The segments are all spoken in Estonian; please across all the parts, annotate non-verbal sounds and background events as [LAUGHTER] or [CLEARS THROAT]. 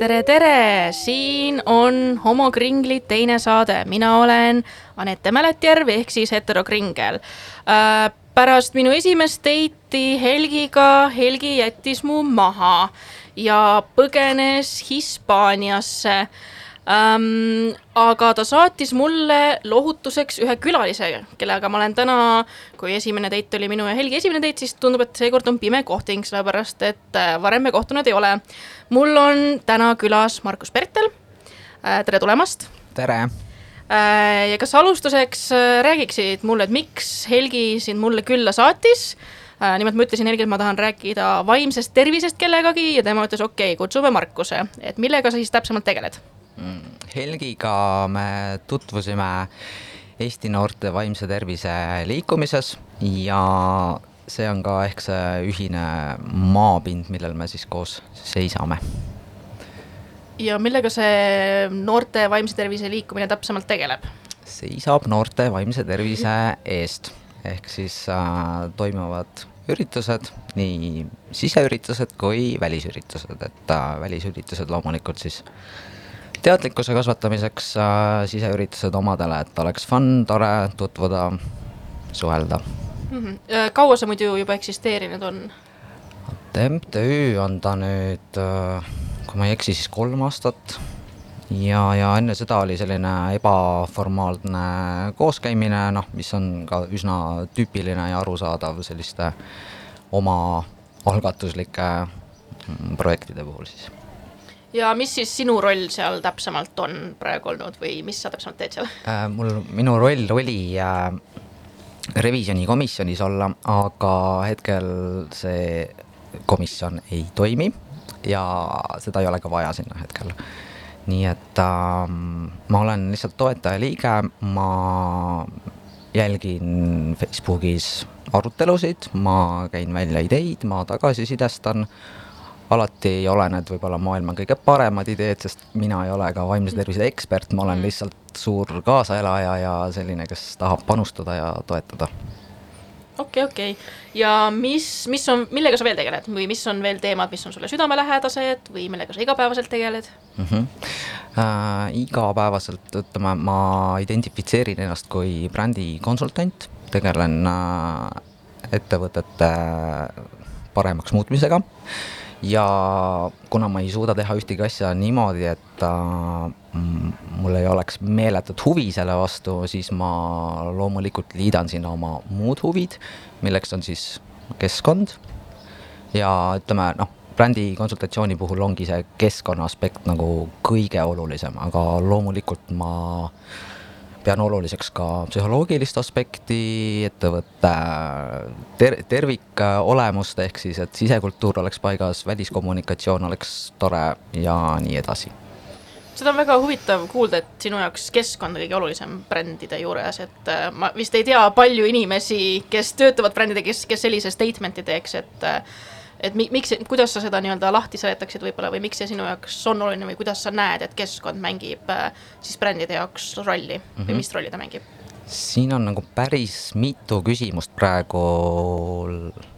tere, tere, siin on Homokringlid teine saade, mina olen Anette Mäletjärv ehk siis heterokringel äh,. pärast minu esimest date'i Helgiga, Helgi jättis mu maha ja põgenes Hispaaniasse ähm,. aga ta saatis mulle lohutuseks ühe külalise, kellega ma olen täna, kui esimene date oli minu ja Helgi esimene date, siis tundub, et seekord on pime kohting, sellepärast et äh, varem me kohtunud ei ole. mul on täna külas Markus Pertel äh,. tere tulemast. tere äh,. ja kas alustuseks äh, räägiksid mulle, et miks Helgi sind mulle külla saatis nimelt ma ütlesin Helgile, et ma tahan rääkida vaimsest tervisest kellegagi ja tema ütles, okei okay,, kutsume Markuse, et millega sa siis täpsemalt tegeled? Helgiga me tutvusime Eesti noorte vaimse tervise liikumises ja see on ka ehk see ühine maapind, millel me siis koos seisame. ja millega see noorte vaimse tervise liikumine täpsemalt tegeleb? seisab noorte vaimse tervise eest, ehk siis äh, toimuvad üritused, nii siseüritused kui välisüritused, et äh, välisüritused loomulikult siis teadlikkuse kasvatamiseks äh, siseüritused omadele, et oleks fun, tore tutvuda, suhelda mm. -hmm. kaua see muidu juba eksisteerinud on? MTÜ on ta nüüd, äh, kui ma ei eksi, siis kolm aastat ja, ja enne seda oli selline ebaformaalne kooskäimine, noh, mis on ka üsna tüüpiline ja arusaadav selliste oma algatuslike mm, projektide puhul siis ja mis siis sinu roll seal täpsemalt on praegu olnud või mis sa täpsemalt teed seal äh,? mul, minu roll oli äh, revisjonikomisjonis olla, aga hetkel see komisjon ei toimi ja seda ei ole ka vaja sinna hetkel. nii et äh, ma olen lihtsalt toetaja liige, ma jälgin Facebookis arutelusid, ma käin välja ideid, ma tagasisidestan alati ei ole need võib-olla maailma kõige paremad ideed, sest mina ei ole ka vaimse tervise ekspert, ma olen mm. lihtsalt suur kaasaelaja ja selline, kes tahab panustada ja toetada. okei okay,, okei okay. ja mis, mis on, millega sa veel tegeled või mis on veel teemad, mis on sulle südamelähedased või millega sa igapäevaselt tegeled mm? -hmm. Äh, igapäevaselt ütleme, ma identifitseerin ennast kui brändikonsultant, tegelen äh, ettevõtete paremaks muutmisega äh, ja kuna ma ei suuda teha ühtegi asja niimoodi, et äh, mul ei oleks meeletut huvi selle vastu, siis ma loomulikult liidan sinna oma muud huvid, milleks on siis keskkond. Ja ütleme noh, brändi konsultatsiooni puhul ongi see keskkonna aspekt nagu kõige olulisem, aga loomulikult ma äh, pean oluliseks ka psühholoogilist aspekti, ettevõtte ter-, tervikolemust, ehk siis, et sisekultuur oleks paigas, väliskommunikatsioon oleks tore ja nii edasi. Seda on väga huvitav kuulda, et sinu jaoks keskkond on kõige olulisem brändide juures, et äh, ma vist ei tea palju inimesi, kes töötavad brändidega, kes, kes sellise statement'i teeks, et äh, et mi-, miks, kuidas sa seda nii-öelda lahti seletaksid võib-olla või miks see sinu jaoks on oluline või kuidas sa näed, et keskkond mängib äh, siis brändide jaoks rolli mm -hmm. või mhm. mis rolli ta mängib? siin on nagu päris mitu küsimust praegu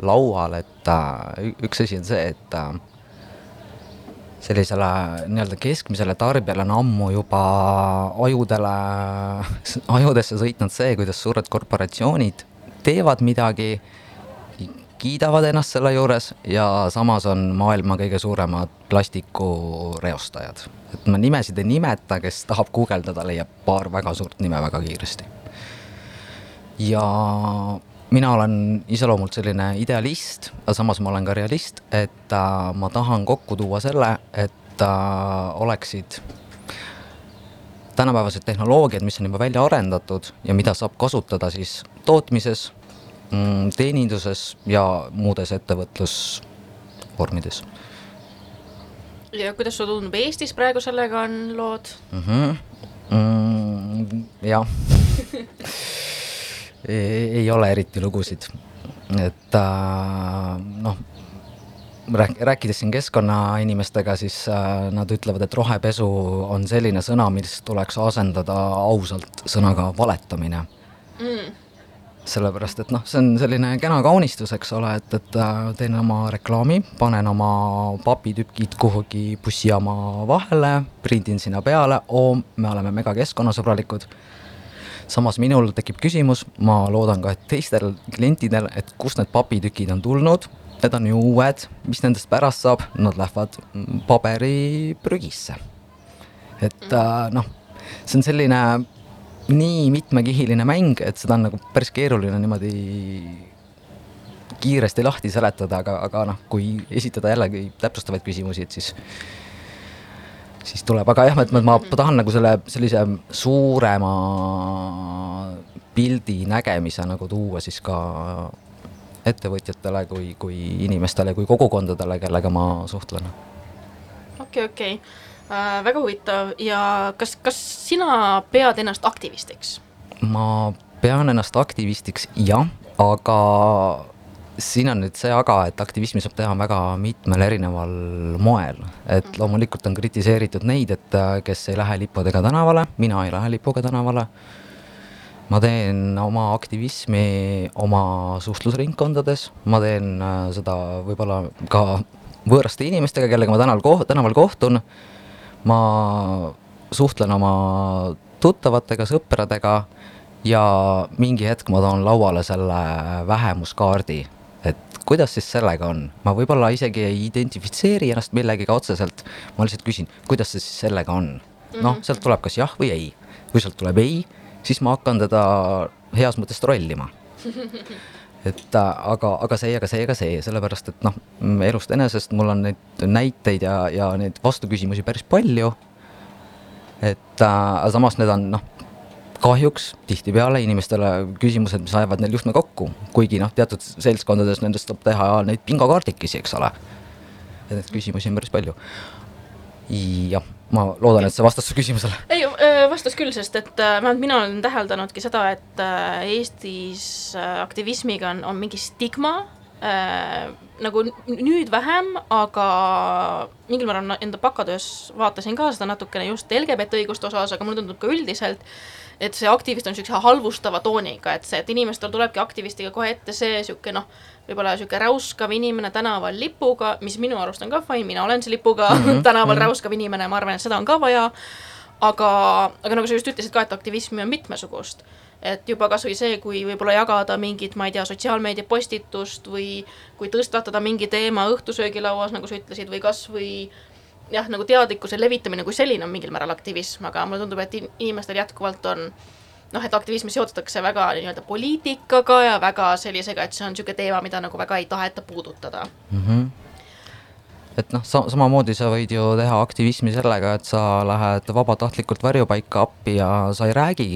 laual, et äh, üks asi on see, et äh, sellisele nii-öelda keskmisele tarbijale on ammu juba ajudele, ajudesse sõitnud see, kuidas suured korporatsioonid teevad midagi kiidavad ennast selle juures ja samas on maailma kõige suuremad plastikureostajad. et ma nimesid ei nimeta, kes tahab guugeldada, leiab paar väga suurt nime väga kiiresti. ja mina olen iseloomult selline idealist, aga samas ma olen ka realist, et äh, ma tahan kokku tuua selle, et äh, oleksid tänapäevased tehnoloogiad, mis on juba välja arendatud ja mida saab kasutada siis tootmises teeninduses ja muudes ettevõtlusvormides. ja kuidas sulle tundub Eestis praegu sellega on lood mm? -hmm. Mm, jah [LAUGHS] ei ole eriti lugusid, et äh, noh, rääk-, rääkides siin keskkonnainimestega, siis äh, nad ütlevad, et rohepesu on selline sõna, mis tuleks asendada ausalt sõnaga valetamine mm sellepärast et noh, see on selline kena kaunistus, eks ole, et, et äh, teen oma reklaami, panen oma papitükid kuhugi bussijaama vahele, prindin sinna peale, oo, me oleme mega keskkonnasõbralikud. samas minul tekib küsimus, ma loodan ka, et teistel klientidel, et kust need papitükid on tulnud, need on ju uued, mis nendest pärast saab, nad lähevad paberiprügisse. et äh, noh, see on selline nii mitmekihiline mäng, et seda on nagu päris keeruline niimoodi kiiresti lahti seletada, aga, aga noh, kui esitada jällegi täpsustavaid küsimusi, et siis siis tuleb, aga jah, et ma, ma tahan nagu selle sellise suurema pildi nägemise nagu tuua siis ka ettevõtjatele kui, kui inimestele, kui kogukondadele, kellega ma suhtlen. okei okay,, okei. okay äh,. väga huvitav ja kas, kas sina pead ennast aktivistiks? ma pean ennast aktivistiks jah, aga siin on nüüd see aga, et aktivismi saab teha väga mitmel erineval moel, et mhm. loomulikult on kritiseeritud neid, et kes ei lähe lippudega tänavale, mina ei lähe lipuga tänavale. ma teen oma aktivismi oma suhtlusringkondades, ma teen äh, seda võib-olla ka võõraste inimestega, kellega ma tänaval koht-, tänaval kohtun ma suhtlen oma tuttavatega, sõpradega ja mingi hetk ma toon lauale selle vähemuskaardi, et kuidas siis sellega on, ma võib-olla isegi ei identifitseeri ennast millegagi otseselt, ma lihtsalt küsin, kuidas see siis sellega on. noh, mhm. sealt tuleb kas jah või ei, kui sealt tuleb ei, siis ma hakkan teda heas mõttes trollima [LAUGHS] et aga, aga see, aga see, aga see, sellepärast et noh, elust enesest mul on neid näiteid ja, ja neid vastuküsimusi päris palju. et äh, samas need on noh, kahjuks tihtipeale inimestele küsimused, mis ajavad neil juhtme kokku, kuigi noh, teatud seltskondades nendest saab teha neid bingokaardikesi, eks ole. et neid küsimusi on päris palju. jah ma loodan, et see vastas su küsimusele. ei, vastas küll, sest et vähemalt mina olen täheldanudki seda, et Eestis aktivismiga on, on mingi stigma äh,, nagu nüüd vähem, aga mingil määral enda bakatöös vaatasin ka seda natukene just LGBT õiguste osas, aga mulle tundub ka üldiselt, et see aktivist on niisuguse halvustava tooniga, et see, et inimestel tulebki aktivistiga kohe ette see niisugune noh, võib-olla niisugune räuskav inimene tänaval lipuga, mis minu arust on ka fine, mina olen see lipuga mm -hmm. [LAUGHS] tänaval mm -hmm. räuskav inimene, ma arvan, et seda on ka vaja, aga, aga nagu sa just ütlesid ka, et aktivismi on mitmesugust et juba kasvõi see, kui võib-olla jagada mingit, ma ei tea, sotsiaalmeedia postitust või kui tõstatada mingi teema õhtusöögilauas, nagu sa ütlesid, või kasvõi jah, nagu teadlikkuse levitamine kui selline on mingil määral aktivism, aga mulle tundub, et inimestel jätkuvalt on noh, et aktivismi seotatakse väga nii-öelda poliitikaga ja väga sellisega, et see on niisugune teema, mida nagu väga ei taheta puudutada mm. -hmm et noh, sa samamoodi sa võid ju teha aktivismi sellega, et sa lähed vabatahtlikult varjupaika appi ja sa ei räägi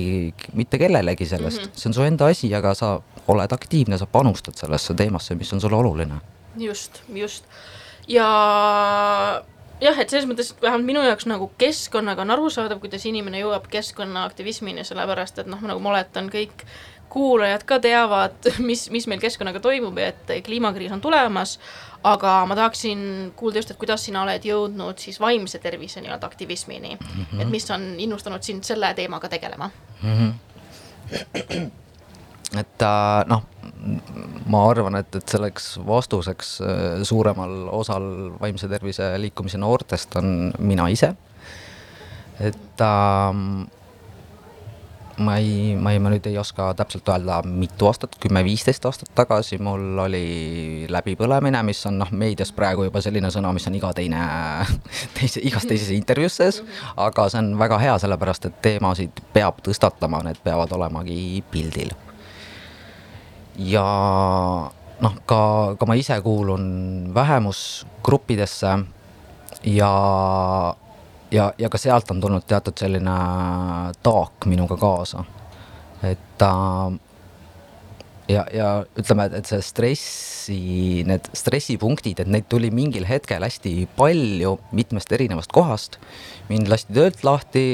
mitte kellelegi sellest mm, -hmm. see on su enda asi, aga sa oled aktiivne, sa panustad sellesse teemasse, mis on sulle oluline. just, just ja jah, et selles mõttes vähemalt minu jaoks nagu keskkonnaga on arusaadav, kuidas inimene jõuab keskkonnaaktivismini, sellepärast et noh, nagu ma oletan, kõik kuulajad ka teavad, mis, mis meil keskkonnaga toimub ja et kliimakriis on tulemas, aga ma tahaksin kuulda just, et kuidas sina oled jõudnud siis vaimse tervise nii-öelda aktivismini mm, -hmm. et mis on innustanud sind selle teemaga tegelema mm? -hmm. et äh, noh ma arvan, et, et selleks vastuseks äh, suuremal osal vaimse tervise liikumise noortest on mina ise. et ähm, ma ei, ma ei, ma nüüd ei oska täpselt öelda, mitu aastat, kümme-viisteist aastat tagasi mul oli läbipõlemine, mis on noh, meedias praegu juba selline sõna, mis on iga teine, teise, igas teises intervjuus sees, aga see on väga hea, sellepärast et teemasid peab tõstatama, need peavad olemagi pildil. Ja noh, ka, ka ma ise kuulun vähemusgruppidesse ja, ja, ja ka sealt on tulnud teatud selline taak minuga kaasa. et äh, ja, ja ütleme, et see stressi, need stressipunktid, et neid tuli mingil hetkel hästi palju mitmest erinevast kohast. mind lasti töölt lahti,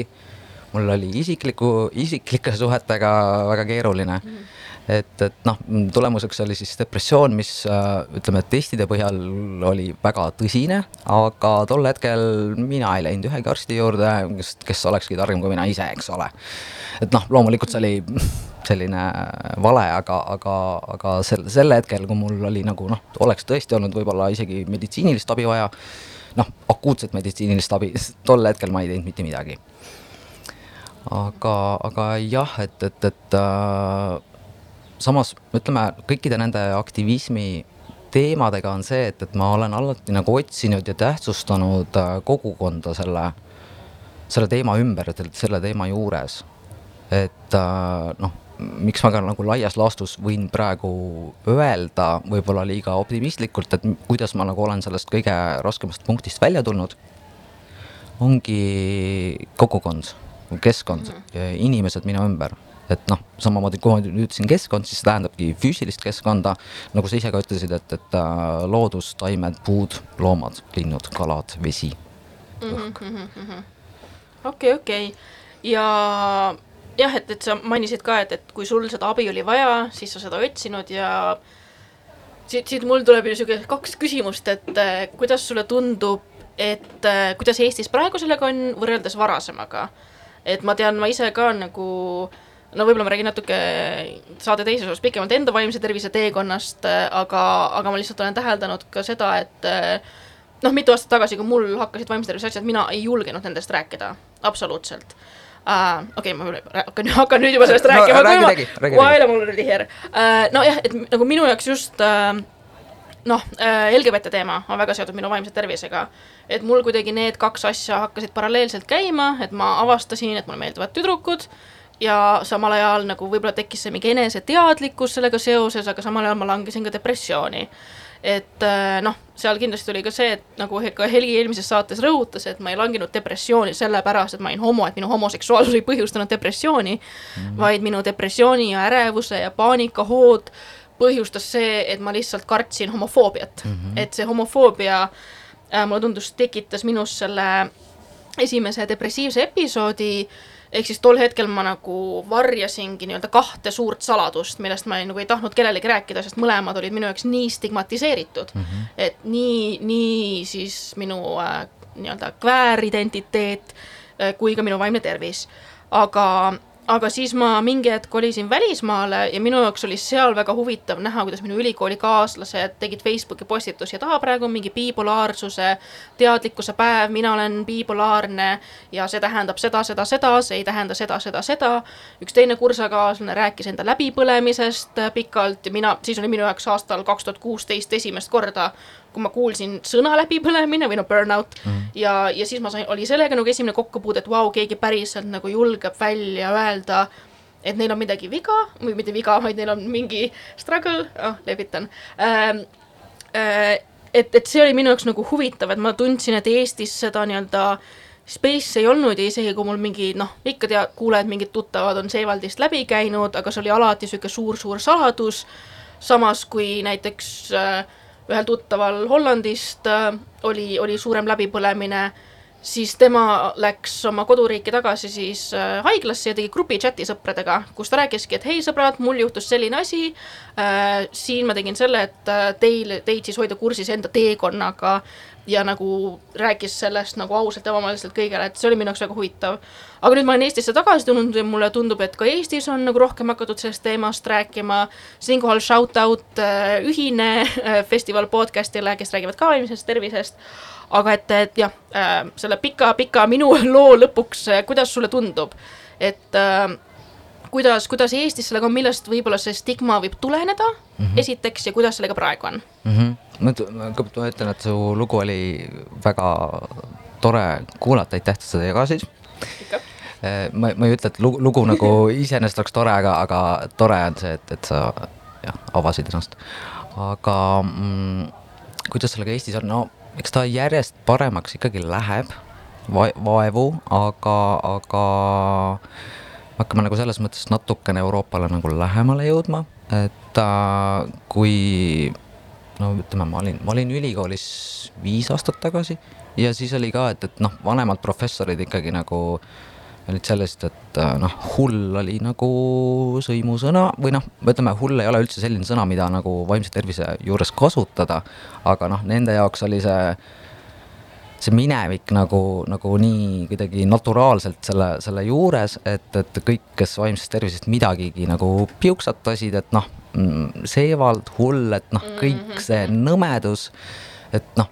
mul oli isikliku, isiklike suhetega väga keeruline mm. Et, et noh, tulemuseks oli siis depressioon, mis äh, ütleme, testide põhjal oli väga tõsine, aga tol hetkel mina ei läinud ühegi arsti juurde, kes, kes olekski targem kui mina ise, eks ole. et noh, loomulikult see oli selline vale, aga, aga, aga sel, sel hetkel, kui mul oli nagu noh, oleks tõesti olnud võib-olla isegi meditsiinilist abi vaja, noh, akuutset meditsiinilist abi, tol hetkel ma ei teinud mitte midagi. aga, aga jah, et, et, et äh, samas ütleme, kõikide nende aktivismi teemadega on see, et, et ma olen alati nagu otsinud ja tähtsustanud äh, kogukonda selle, selle teema ümber, selle teema juures. et äh, noh, miks ma ka nagu laias laastus võin praegu öelda, võib-olla liiga optimistlikult, et kuidas ma nagu olen sellest kõige raskemast punktist välja tulnud, ongi kogukond, keskkond mm, -hmm. inimesed minu ümber et noh, samamoodi kui ma ütlesin keskkond, siis see tähendabki füüsilist keskkonda, nagu sa ise ka ütlesid, et, et äh, loodus, taimed, puud, loomad, linnud, kalad, vesi, õhk. Mhm, okei, okei ja jah, et, et sa mainisid ka, et, et kui sul seda abi oli vaja, siis sa seda otsinud ja siit, siit mul tuleb sihuke kaks küsimust, et äh, kuidas sulle tundub, et äh, kuidas Eestis praegu sellega on võrreldes varasemaga? et ma tean, ma ise ka nagu no võib-olla ma räägin natuke saade teises osas pikemalt enda vaimse tervise teekonnast, aga, aga ma lihtsalt olen täheldanud ka seda, et noh, mitu aastat tagasi, kui mul hakkasid vaimse tervise asjad, mina ei julgenud nendest rääkida, absoluutselt uh,. okei okay,, ma hakkan, hakkan nüüd juba sellest no, rääkima. räägi, räägi, räägi. Vaela mul oli here uh,. nojah, et nagu minu jaoks just uh, noh äh,, LGBT teema on väga seotud minu vaimse tervisega. et mul kuidagi need kaks asja hakkasid paralleelselt käima, et ma avastasin, et mulle meeldivad tüdrukud ja samal ajal nagu võib-olla tekkis see mingi eneseteadlikkus sellega seoses, aga samal ajal ma langesin ka depressiooni et äh, noh, seal kindlasti oli ka see, et nagu ka Helgi eelmises saates rõhutas, et ma ei langenud depressiooni sellepärast, et ma olin homo, et minu homoseksuaalsus [LAUGHS] ei põhjustanud depressiooni mm, -hmm. vaid minu depressiooni ja ärevuse ja paanikahood põhjustas see, et ma lihtsalt kartsin homofoobiat mm, -hmm. et see homofoobia äh, mulle tundus, tekitas minus selle esimese depressiivse episoodi äh, ehk siis tol hetkel ma nagu varjasingi nii-öelda kahte suurt saladust, millest ma ei, nagu ei tahtnud kellelegi rääkida, sest mõlemad olid minu jaoks nii stigmatiseeritud mm, -hmm. et nii, nii siis minu äh, nii-öelda kvääridentiteet äh, kui ka minu vaimne tervis. aga aga siis ma mingi hetk kolisin välismaale ja minu jaoks oli seal väga huvitav näha, kuidas minu ülikoolikaaslased tegid Facebooki postitusi, et aa, praegu on mingi bipolaarsuse teadlikkuse päev, mina olen bipolaarne ja see tähendab seda, seda, seda, see ei tähenda seda, seda, seda. üks teine kursakaaslane rääkis enda läbipõlemisest pikalt ja mina, siis oli minu jaoks aastal kaks tuhat kuusteist esimest korda kui ma kuulsin sõna läbipõlemine või no burnout mm. ja, ja siis ma sain, oli sellega nagu esimene kokkupuude, et vau wow,, keegi päriselt nagu julgeb välja öelda, et neil on midagi viga või mitte viga, vaid neil on mingi struggle, oh, levitan ähm,. Äh, et, et see oli minu jaoks nagu huvitav, et ma tundsin, et Eestis seda nii-öelda Space ei olnud ja isegi kui mul mingi noh, ikka tea, kuuled, mingid tuttavad on Seewaldist läbi käinud, aga see oli alati niisugune suur-suur saladus, samas kui näiteks äh, ühel tuttaval Hollandist äh, oli, oli suurem läbipõlemine, siis tema läks oma koduriiki tagasi siis äh, haiglasse ja tegi grupi chati sõpradega, kus ta rääkiski, et hei sõbrad, mul juhtus selline asi äh,, siin ma tegin selle, et äh, teil, teid siis hoida kursis enda teekonnaga ja nagu rääkis sellest nagu ausalt ja avameelselt kõigele, et see oli minu jaoks väga huvitav. aga nüüd ma olen Eestisse tagasi tulnud ja mulle tundub, et ka Eestis on nagu rohkem hakatud sellest teemast rääkima. siinkohal shout out äh, ühine äh, festival podcast'ile, kes räägivad ka vaimsest tervisest. aga et, et jah äh,, selle pika-pika minu [LAUGHS] loo lõpuks, kuidas sulle tundub, et äh, kuidas, kuidas Eestis sellega on, millest võib-olla see stigma võib tuleneda mm, -hmm. esiteks, ja kuidas sellega praegu on mm? -hmm. Ma ütlen, et su lugu oli väga tore kuulata, aitäh, et sa seda jagasid. Eh, ma, ma ei ütle, et lugu, lugu nagu [LAUGHS] iseenesest oleks tore, aga, aga tore on see, et, et sa jah, avasid ennast. aga mm, kuidas sellega Eestis on, no eks ta järjest paremaks ikkagi läheb va, vaevu, aga, aga hakkame nagu selles mõttes natukene Euroopale nagu lähemale jõudma, et äh, kui no ütleme, ma olin, ma olin ülikoolis viis aastat tagasi ja siis oli ka, et, et noh, vanemad professorid ikkagi nagu olid sellised, et äh, noh, hull oli nagu sõimusõna või noh, ütleme, hull ei ole üldse selline sõna, mida nagu vaimse tervise juures kasutada, aga noh, nende jaoks oli see see minevik nagu, nagu nii kuidagi naturaalselt selle, selle juures, et, et kõik, kes vaimsest tervisest midagigi nagu piuksatasid, et noh, mm, seevald, hull, et noh, kõik see nõmedus, et noh,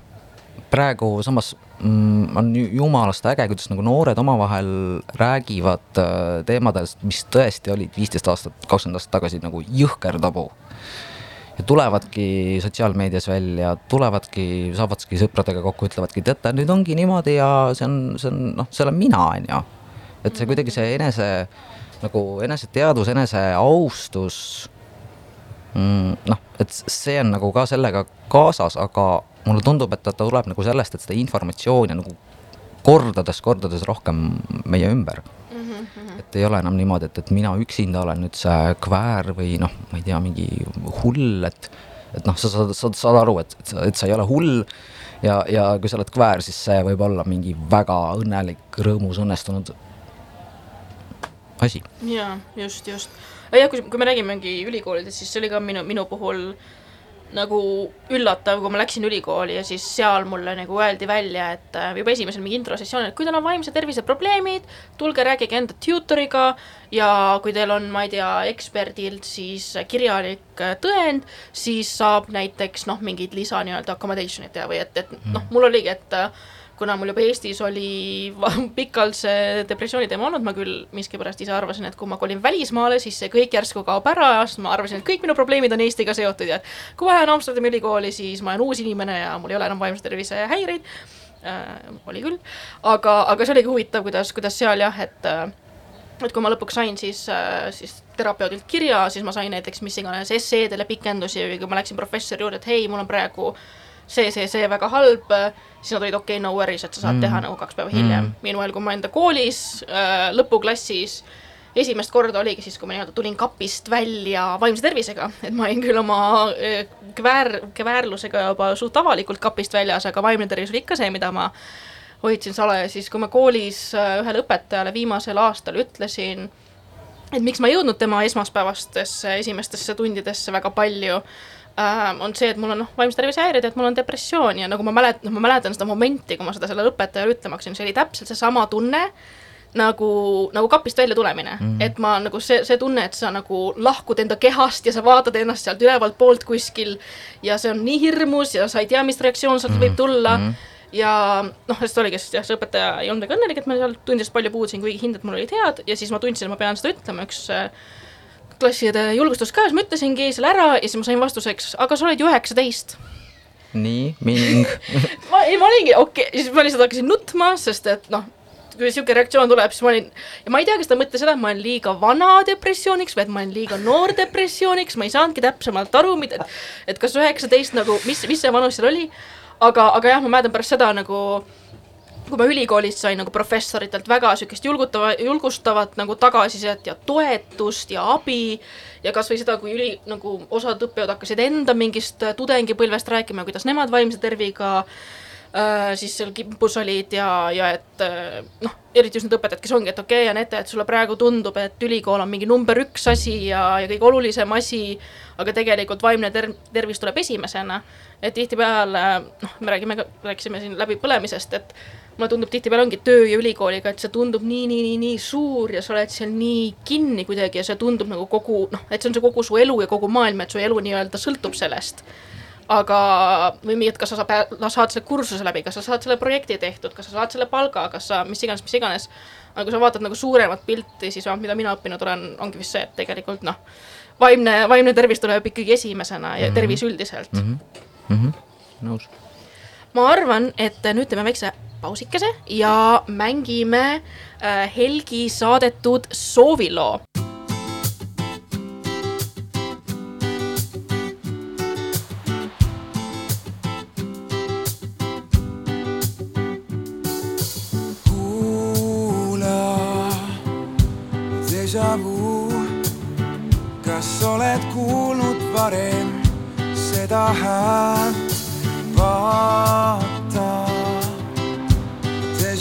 praegu samas mm, on jumalast äge, kuidas nagu noored omavahel räägivad äh, teemadest, mis tõesti olid viisteist aastat, kakskümmend aastat tagasi nagu jõhker tabu. ja tulevadki sotsiaalmeedias välja, tulevadki, saavadki sõpradega kokku, ütlevadki, teate, nüüd ongi niimoodi ja see on, see on noh, see olen mina, on ju. et see kuidagi see enese nagu eneseteadvus, eneseaustus. Noh, et see on nagu ka sellega kaasas, aga mulle tundub, et ta tuleb nagu sellest, et seda informatsiooni on nagu kordades-kordades rohkem meie ümber mm. -hmm. et ei ole enam niimoodi, et, et mina üksinda olen nüüd see kväär või noh, ma ei tea, mingi hull, et et noh, sa saad, saad, saad aru, et, et, et sa ei ole hull ja, ja kui sa oled kväär, siis see võib olla mingi väga õnnelik, rõõmus, õnnestunud asi. jaa, just, just. jah, kui, kui me räägimegi ülikoolidest, siis see oli ka minu, minu puhul nagu üllatav, kui ma läksin ülikooli ja siis seal mulle nagu öeldi välja, et äh, juba esimesel mingi introsessioonil, et kui teil on vaimse tervise probleemid, tulge rääkige enda tutoriga ja kui teil on, ma ei tea, eksperdilt siis kirjalik äh, tõend, siis saab näiteks noh, mingid lisa nii-öelda accommodation'id teha või et, et noh, mul oligi, et äh, kuna mul juba Eestis oli [LAUGHS] pikalt see depressiooni teema olnud, ma küll miskipärast ise arvasin, et kui ma kolin välismaale, siis see kõik järsku kaob ära ja siis ma arvasin, et kõik minu probleemid on Eestiga seotud ja kui ma lähen Amsterdami ülikooli, siis ma olen uus inimene ja mul ei ole enam vaimse tervise häireid äh,. oli küll, aga, aga see oligi huvitav, kuidas, kuidas seal jah, et äh, et kui ma lõpuks sain siis, äh, siis terapeudilt kirja, siis ma sain näiteks mis iganes esseedele pikendusi või kui ma läksin professori juurde, et hei, mul on praegu see, see, see väga halb siis nad olid okei okay,, no worries, et sa saad mm. teha nagu kaks päeva hiljem. Mm.. Meanwhile, kui ma enda koolis äh, lõpuklassis esimest korda oligi siis, kui ma nii-öelda tulin kapist välja vaimse tervisega, et ma olin küll oma äh, kväär, kväärlusega juba suht avalikult kapist väljas, aga vaimne tervis oli ikka see, mida ma hoidsin salaja, siis kui ma koolis äh, ühele õpetajale viimasel aastal ütlesin, et miks ma ei jõudnud tema esmaspäevastesse esimestesse tundidesse väga palju äh, on see, et mul on noh, vaimse tervise häired, et mul on depressioon ja nagu ma mäletan, noh, ma mäletan seda momenti, kui ma seda sellele õpetajale ütlema hakkasin, see oli täpselt seesama tunne nagu, nagu kapist välja tulemine mm, -hmm. et ma nagu see, see tunne, et sa nagu lahkud enda kehast ja sa vaatad ennast sealt ülevalt poolt kuskil ja see on nii hirmus ja sa ei tea, mis reaktsioon sealt mm -hmm. võib tulla mm. -hmm ja noh, sest oligi, sest jah, see õpetaja ei olnud väga õnnelik, et ma seal tundidest palju puudusin, kuigi hinded mul olid head ja siis ma tundsin, et ma pean seda ütlema, üks äh, klassiõde julgustus ka, siis ma ütlesingi selle ära ja siis ma sain vastuseks, aga sa oled ju üheksateist. nii, ming [LAUGHS] ma, ei, ma olingi okei okay., siis ma lihtsalt hakkasin nutma, sest et noh, kui niisugune reaktsioon tuleb, siis ma olin, ja ma ei tea, kas ta mõtles seda, et ma olen liiga vana depressiooniks või et ma olen liiga noor depressiooniks, ma ei saanudki täpsemalt aru, mida, et kas üheksateist nagu, mis, mis see vanus seal oli, aga, aga jah, ma mäletan pärast seda nagu kui ma ülikoolist sain nagu professoritelt väga niisugust julgutava, julgustavat nagu tagasisidet ja toetust ja abi ja kas või seda, kui üli, nagu osad õppejõud hakkasid enda mingist tudengipõlvest rääkima, kuidas nemad vaimse terviga äh, siis seal kimpus olid ja, ja et äh, noh, eriti just need õpetajad, kes ongi, et okei okay,, Anette, et sulle praegu tundub, et ülikool on mingi number üks asi ja, ja kõige olulisem asi, aga tegelikult vaimne ter-, tervis tuleb esimesena. et tihtipeale noh, me räägime, rääkisime siin läbipõlemisest, et mulle tundub tihtipeale ongi töö ja ülikooliga, et see tundub nii, nii, nii, nii suur ja sa oled seal nii kinni kuidagi ja see tundub nagu kogu noh, et see on see kogu su elu ja kogu maailm, et su elu nii-öelda sõltub sellest. aga, või mingi, et kas sa saad, saad selle kursuse läbi, kas sa saad selle projekti tehtud, kas sa saad selle palga, kas sa mis iganes, mis iganes. aga kui sa vaatad nagu suuremat pilti, siis mida mina õppinud olen, ongi vist see, et tegelikult noh, vaimne, vaimne tervis tuleb ikkagi esimesena ja mm -hmm. tervis üldiselt mm. -hmm. Mm -hmm. nõus. ma arvan, et nüüd teeme väikse pausikese ja mängime äh, Helgi saadetud sooviloo. déjà vu, kas oled kuulnud varem seda häält?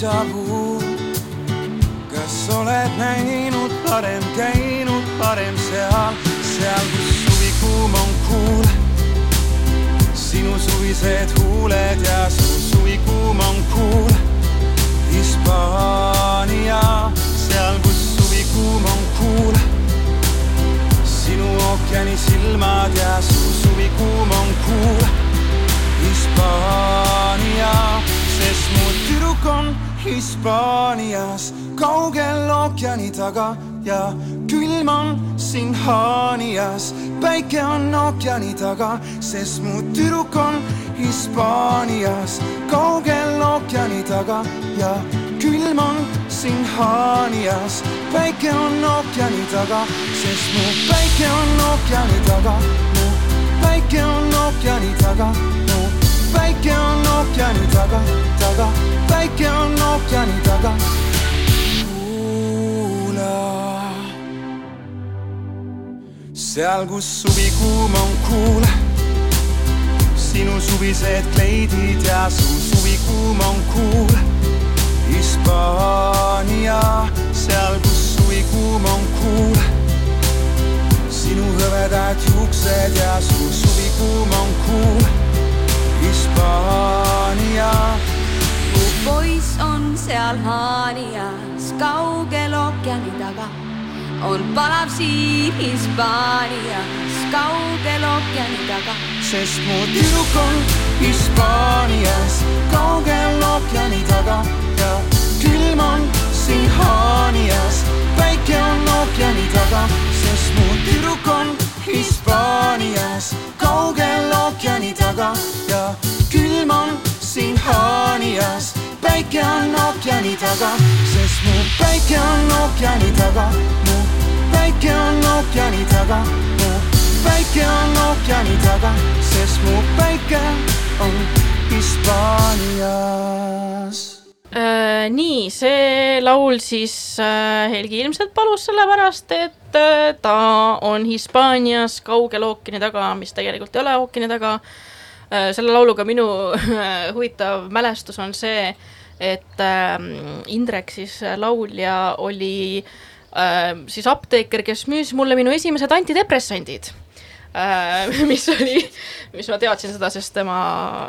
Vu, kas oled näinud varem, käinud varem seal, seal, kus suvi kuum on kuul? sinu suvised huuled ja su suvi kuum on kuul. Hispaania, seal, kus suvi kuum on kuul. sinu ookeani silmad ja su suvi kuum on kuul. Hispaania, sest mu tüdruk on Hispaanias, kaugel ookeani taga ja külm on siin Haanias. päike on ookeani taga, sest mu tüdruk on Hispaanias, kaugel ookeani taga ja külm on siin Haanias. päike on ookeani taga, sest mu päike on ookeani taga, mu päike on ookeani taga, mu päike on ookeani taga, taga, päike on ookeani taga. kuula, seal, kus suvi kuum on kuul, sinu suvised kleidid ja su suvi kuum on kuul. Hispaania, seal, kus suvi kuum on kuul, sinu hõredad juuksed ja su suvi kuum on kuul. Hispaania mu poiss on seal Haanias, kaugel ookeani taga. on palav siin Hispaanias, kaugel ookeani taga. sest mu tüdruk on Hispaanias, kaugel ookeani taga ja külm on siin Haanias. päike on ookeani taga, sest mu tüdruk on Hispaanias, kaugel ookeani taga ja külm on siin Haanias. päike on ookeani taga, sest mu päike on ookeani taga, mu päike on ookeani taga, mu päike on ookeani taga, sest mu päike nii, see laul siis äh, Helgi ilmselt palus sellepärast, et äh, ta on Hispaanias kaugel ookeani taga, mis tegelikult ei ole ookeani taga äh,. selle lauluga minu huvitav mälestus on see, et äh, Indrek siis laulja oli siis apteeker, kes müüs mulle minu esimesed antidepressandid [LAUGHS] mis oli, mis ma teadsin seda, sest tema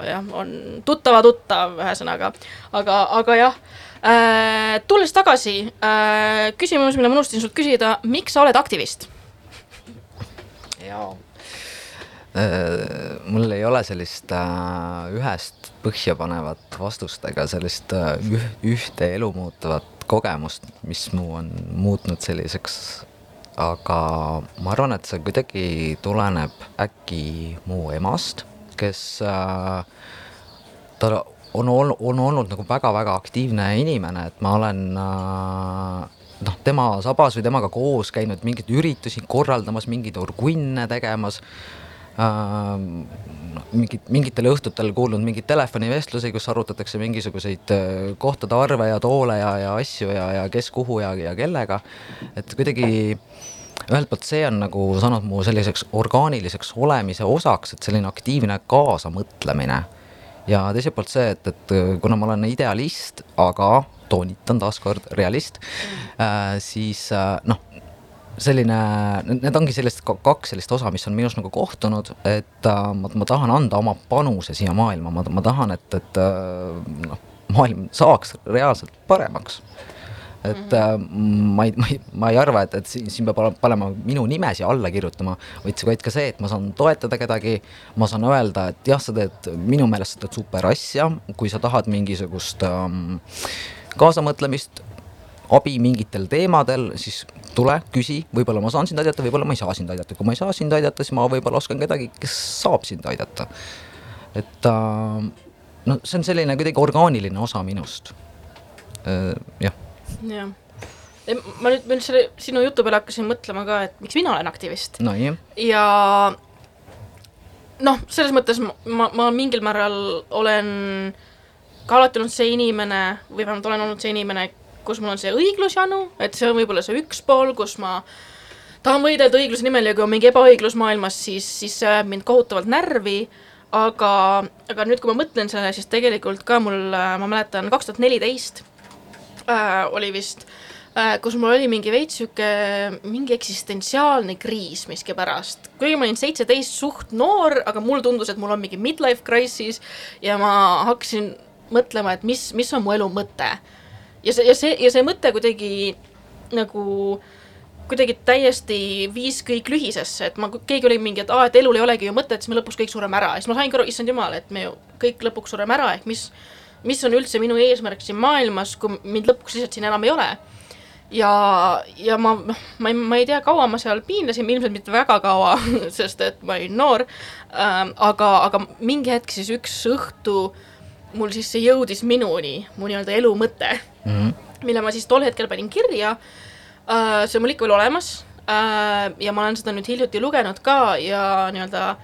jah, on tuttava tuttav, ühesõnaga. aga, aga jah tulles tagasi äh,, küsimus, mille ma unustasin sult küsida, miks sa oled aktivist? jaa. mul ei ole sellist äh, ühest põhjapanevat vastust ega sellist äh, üh, ühte elu muutuvat kogemust, mis mu on muutnud selliseks aga ma arvan, et see kuidagi tuleneb äkki mu emast, kes äh, ta on olnud, on olnud nagu väga-väga aktiivne inimene, et ma olen äh, noh, tema sabas või temaga koos käinud mingeid üritusi korraldamas, mingeid orgunne tegemas äh,. mingid, mingitel õhtutel kuulnud mingeid telefonivestlusi, kus arutatakse mingisuguseid äh, kohtade arve ja toole ja, ja asju ja, ja kes kuhu ja, ja kellega. et kuidagi ühelt poolt see on nagu saanud mu selliseks orgaaniliseks olemise osaks, et selline aktiivne kaasamõtlemine. Ja teiselt poolt see, et, et kuna ma olen idealist, aga toonitan taaskord realist äh,, siis äh, noh, selline, need ongi sellist kaks sellist osa, mis on minus nagu kohtunud, et äh, ma, ma tahan anda oma panuse siia maailma, ma, ma tahan, et, et äh, noh, maailm saaks reaalselt paremaks et äh, ma ei, ma ei, ma ei arva, et, et siin, siin peab panema minu nime siia alla kirjutama, vaid, vaid ka see, et ma saan toetada kedagi, ma saan öelda, et jah, sa teed, minu meelest sa teed super asja, kui sa tahad mingisugust ähm, kaasamõtlemist, abi mingitel teemadel, siis tule, küsi, võib-olla ma saan sind aidata, võib-olla ma ei saa sind aidata, kui ma ei saa sind aidata, siis ma võib-olla oskan kedagi, kes saab sind aidata. et äh, no see on selline kuidagi orgaaniline osa minust äh,, jah jah. ma nüüd, nüüd selle sinu jutu peale hakkasin mõtlema ka, et miks mina olen aktivist no,. ja noh, selles mõttes ma, ma, ma mingil määral olen ka alati olnud see inimene või vähemalt olen olnud see inimene, kus mul on see õiglusjanu, et see on võib-olla see üks pool, kus ma tahan võidelda õigluse nimel ja kui on mingi ebaõiglus maailmas, siis, siis see ajab mind kohutavalt närvi aga, aga nüüd, kui ma mõtlen sellele, siis tegelikult ka mul, ma mäletan, kaks tuhat neliteist äh, oli vist äh, kus mul oli mingi veits sihuke, mingi eksistentsiaalne kriis miskipärast. kuigi ma olin seitseteist suht noor, aga mulle tundus, et mul on mingi midlife crisis ja ma hakkasin mõtlema, et mis, mis on mu elu mõte. ja see, ja see, ja see mõte kuidagi nagu kuidagi täiesti viis kõik lühisesse, et ma, keegi oli mingi, et aa, et elul ei olegi ju mõtet, siis me lõpuks kõik sureme ära ja siis ma saingi aru, issand jumal, et me ju kõik lõpuks sureme ära, ehk mis, mis on üldse minu eesmärk siin maailmas, kui mind lõpuks lihtsalt siin enam ei ole ja, ja ma, noh, ma ei, ma ei tea, kaua ma seal piinlesin, ilmselt mitte väga kaua [LAUGHS] sest et ma olin noor ähm,. aga, aga mingi hetk siis üks õhtu mul siis see jõudis minuni, mu nii-öelda elu mõte mm, -hmm. mille ma siis tol hetkel panin kirja äh,. see on mul ikka veel olemas äh, ja ma olen seda nüüd hiljuti lugenud ka ja nii-öelda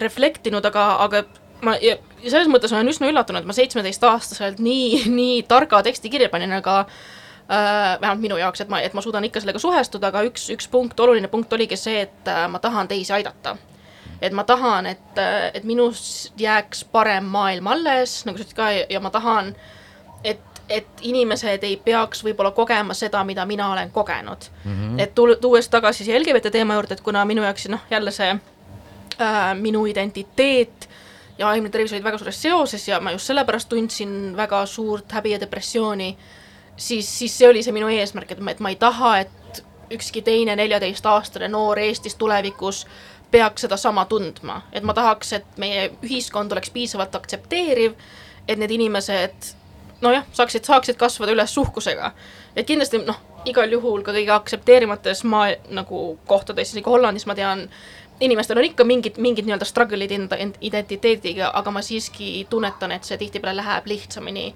reflektinud, aga, aga ma ja selles mõttes olen üsna üllatunud, et ma seitsmeteistaastaselt nii, nii targa teksti kirja panin, aga äh, vähemalt minu jaoks, et ma, et ma suudan ikka sellega suhestuda, aga üks, üks punkt, oluline punkt oligi see, et äh, ma tahan teisi aidata. et ma tahan, et, äh, et minust jääks parem maailm alles, nagu sa ütlesid ka, ja ma tahan, et, et inimesed ei peaks võib-olla kogema seda, mida mina olen kogenud mm. -hmm. et tu-, tuues tagasi siia LGBT teema juurde, et kuna minu jaoks noh, jälle see äh, minu identiteet ja vaimne tervis olid väga suures seoses ja ma just sellepärast tundsin väga suurt häbi ja depressiooni siis, siis see oli see minu eesmärk, et ma, et ma ei taha, et ükski teine neljateistaastane noor Eestis tulevikus peaks sedasama tundma, et ma tahaks, et meie ühiskond oleks piisavalt aktsepteeriv, et need inimesed nojah, saaksid, saaksid kasvada üles suhkusega. et kindlasti noh, igal juhul ka kõige aktsepteerimates maa nagu kohtades, isegi Hollandis ma tean, inimestel on ikka mingid, mingid nii-öelda struggle'id enda identiteediga, aga ma siiski tunnetan, et see tihtipeale läheb lihtsamini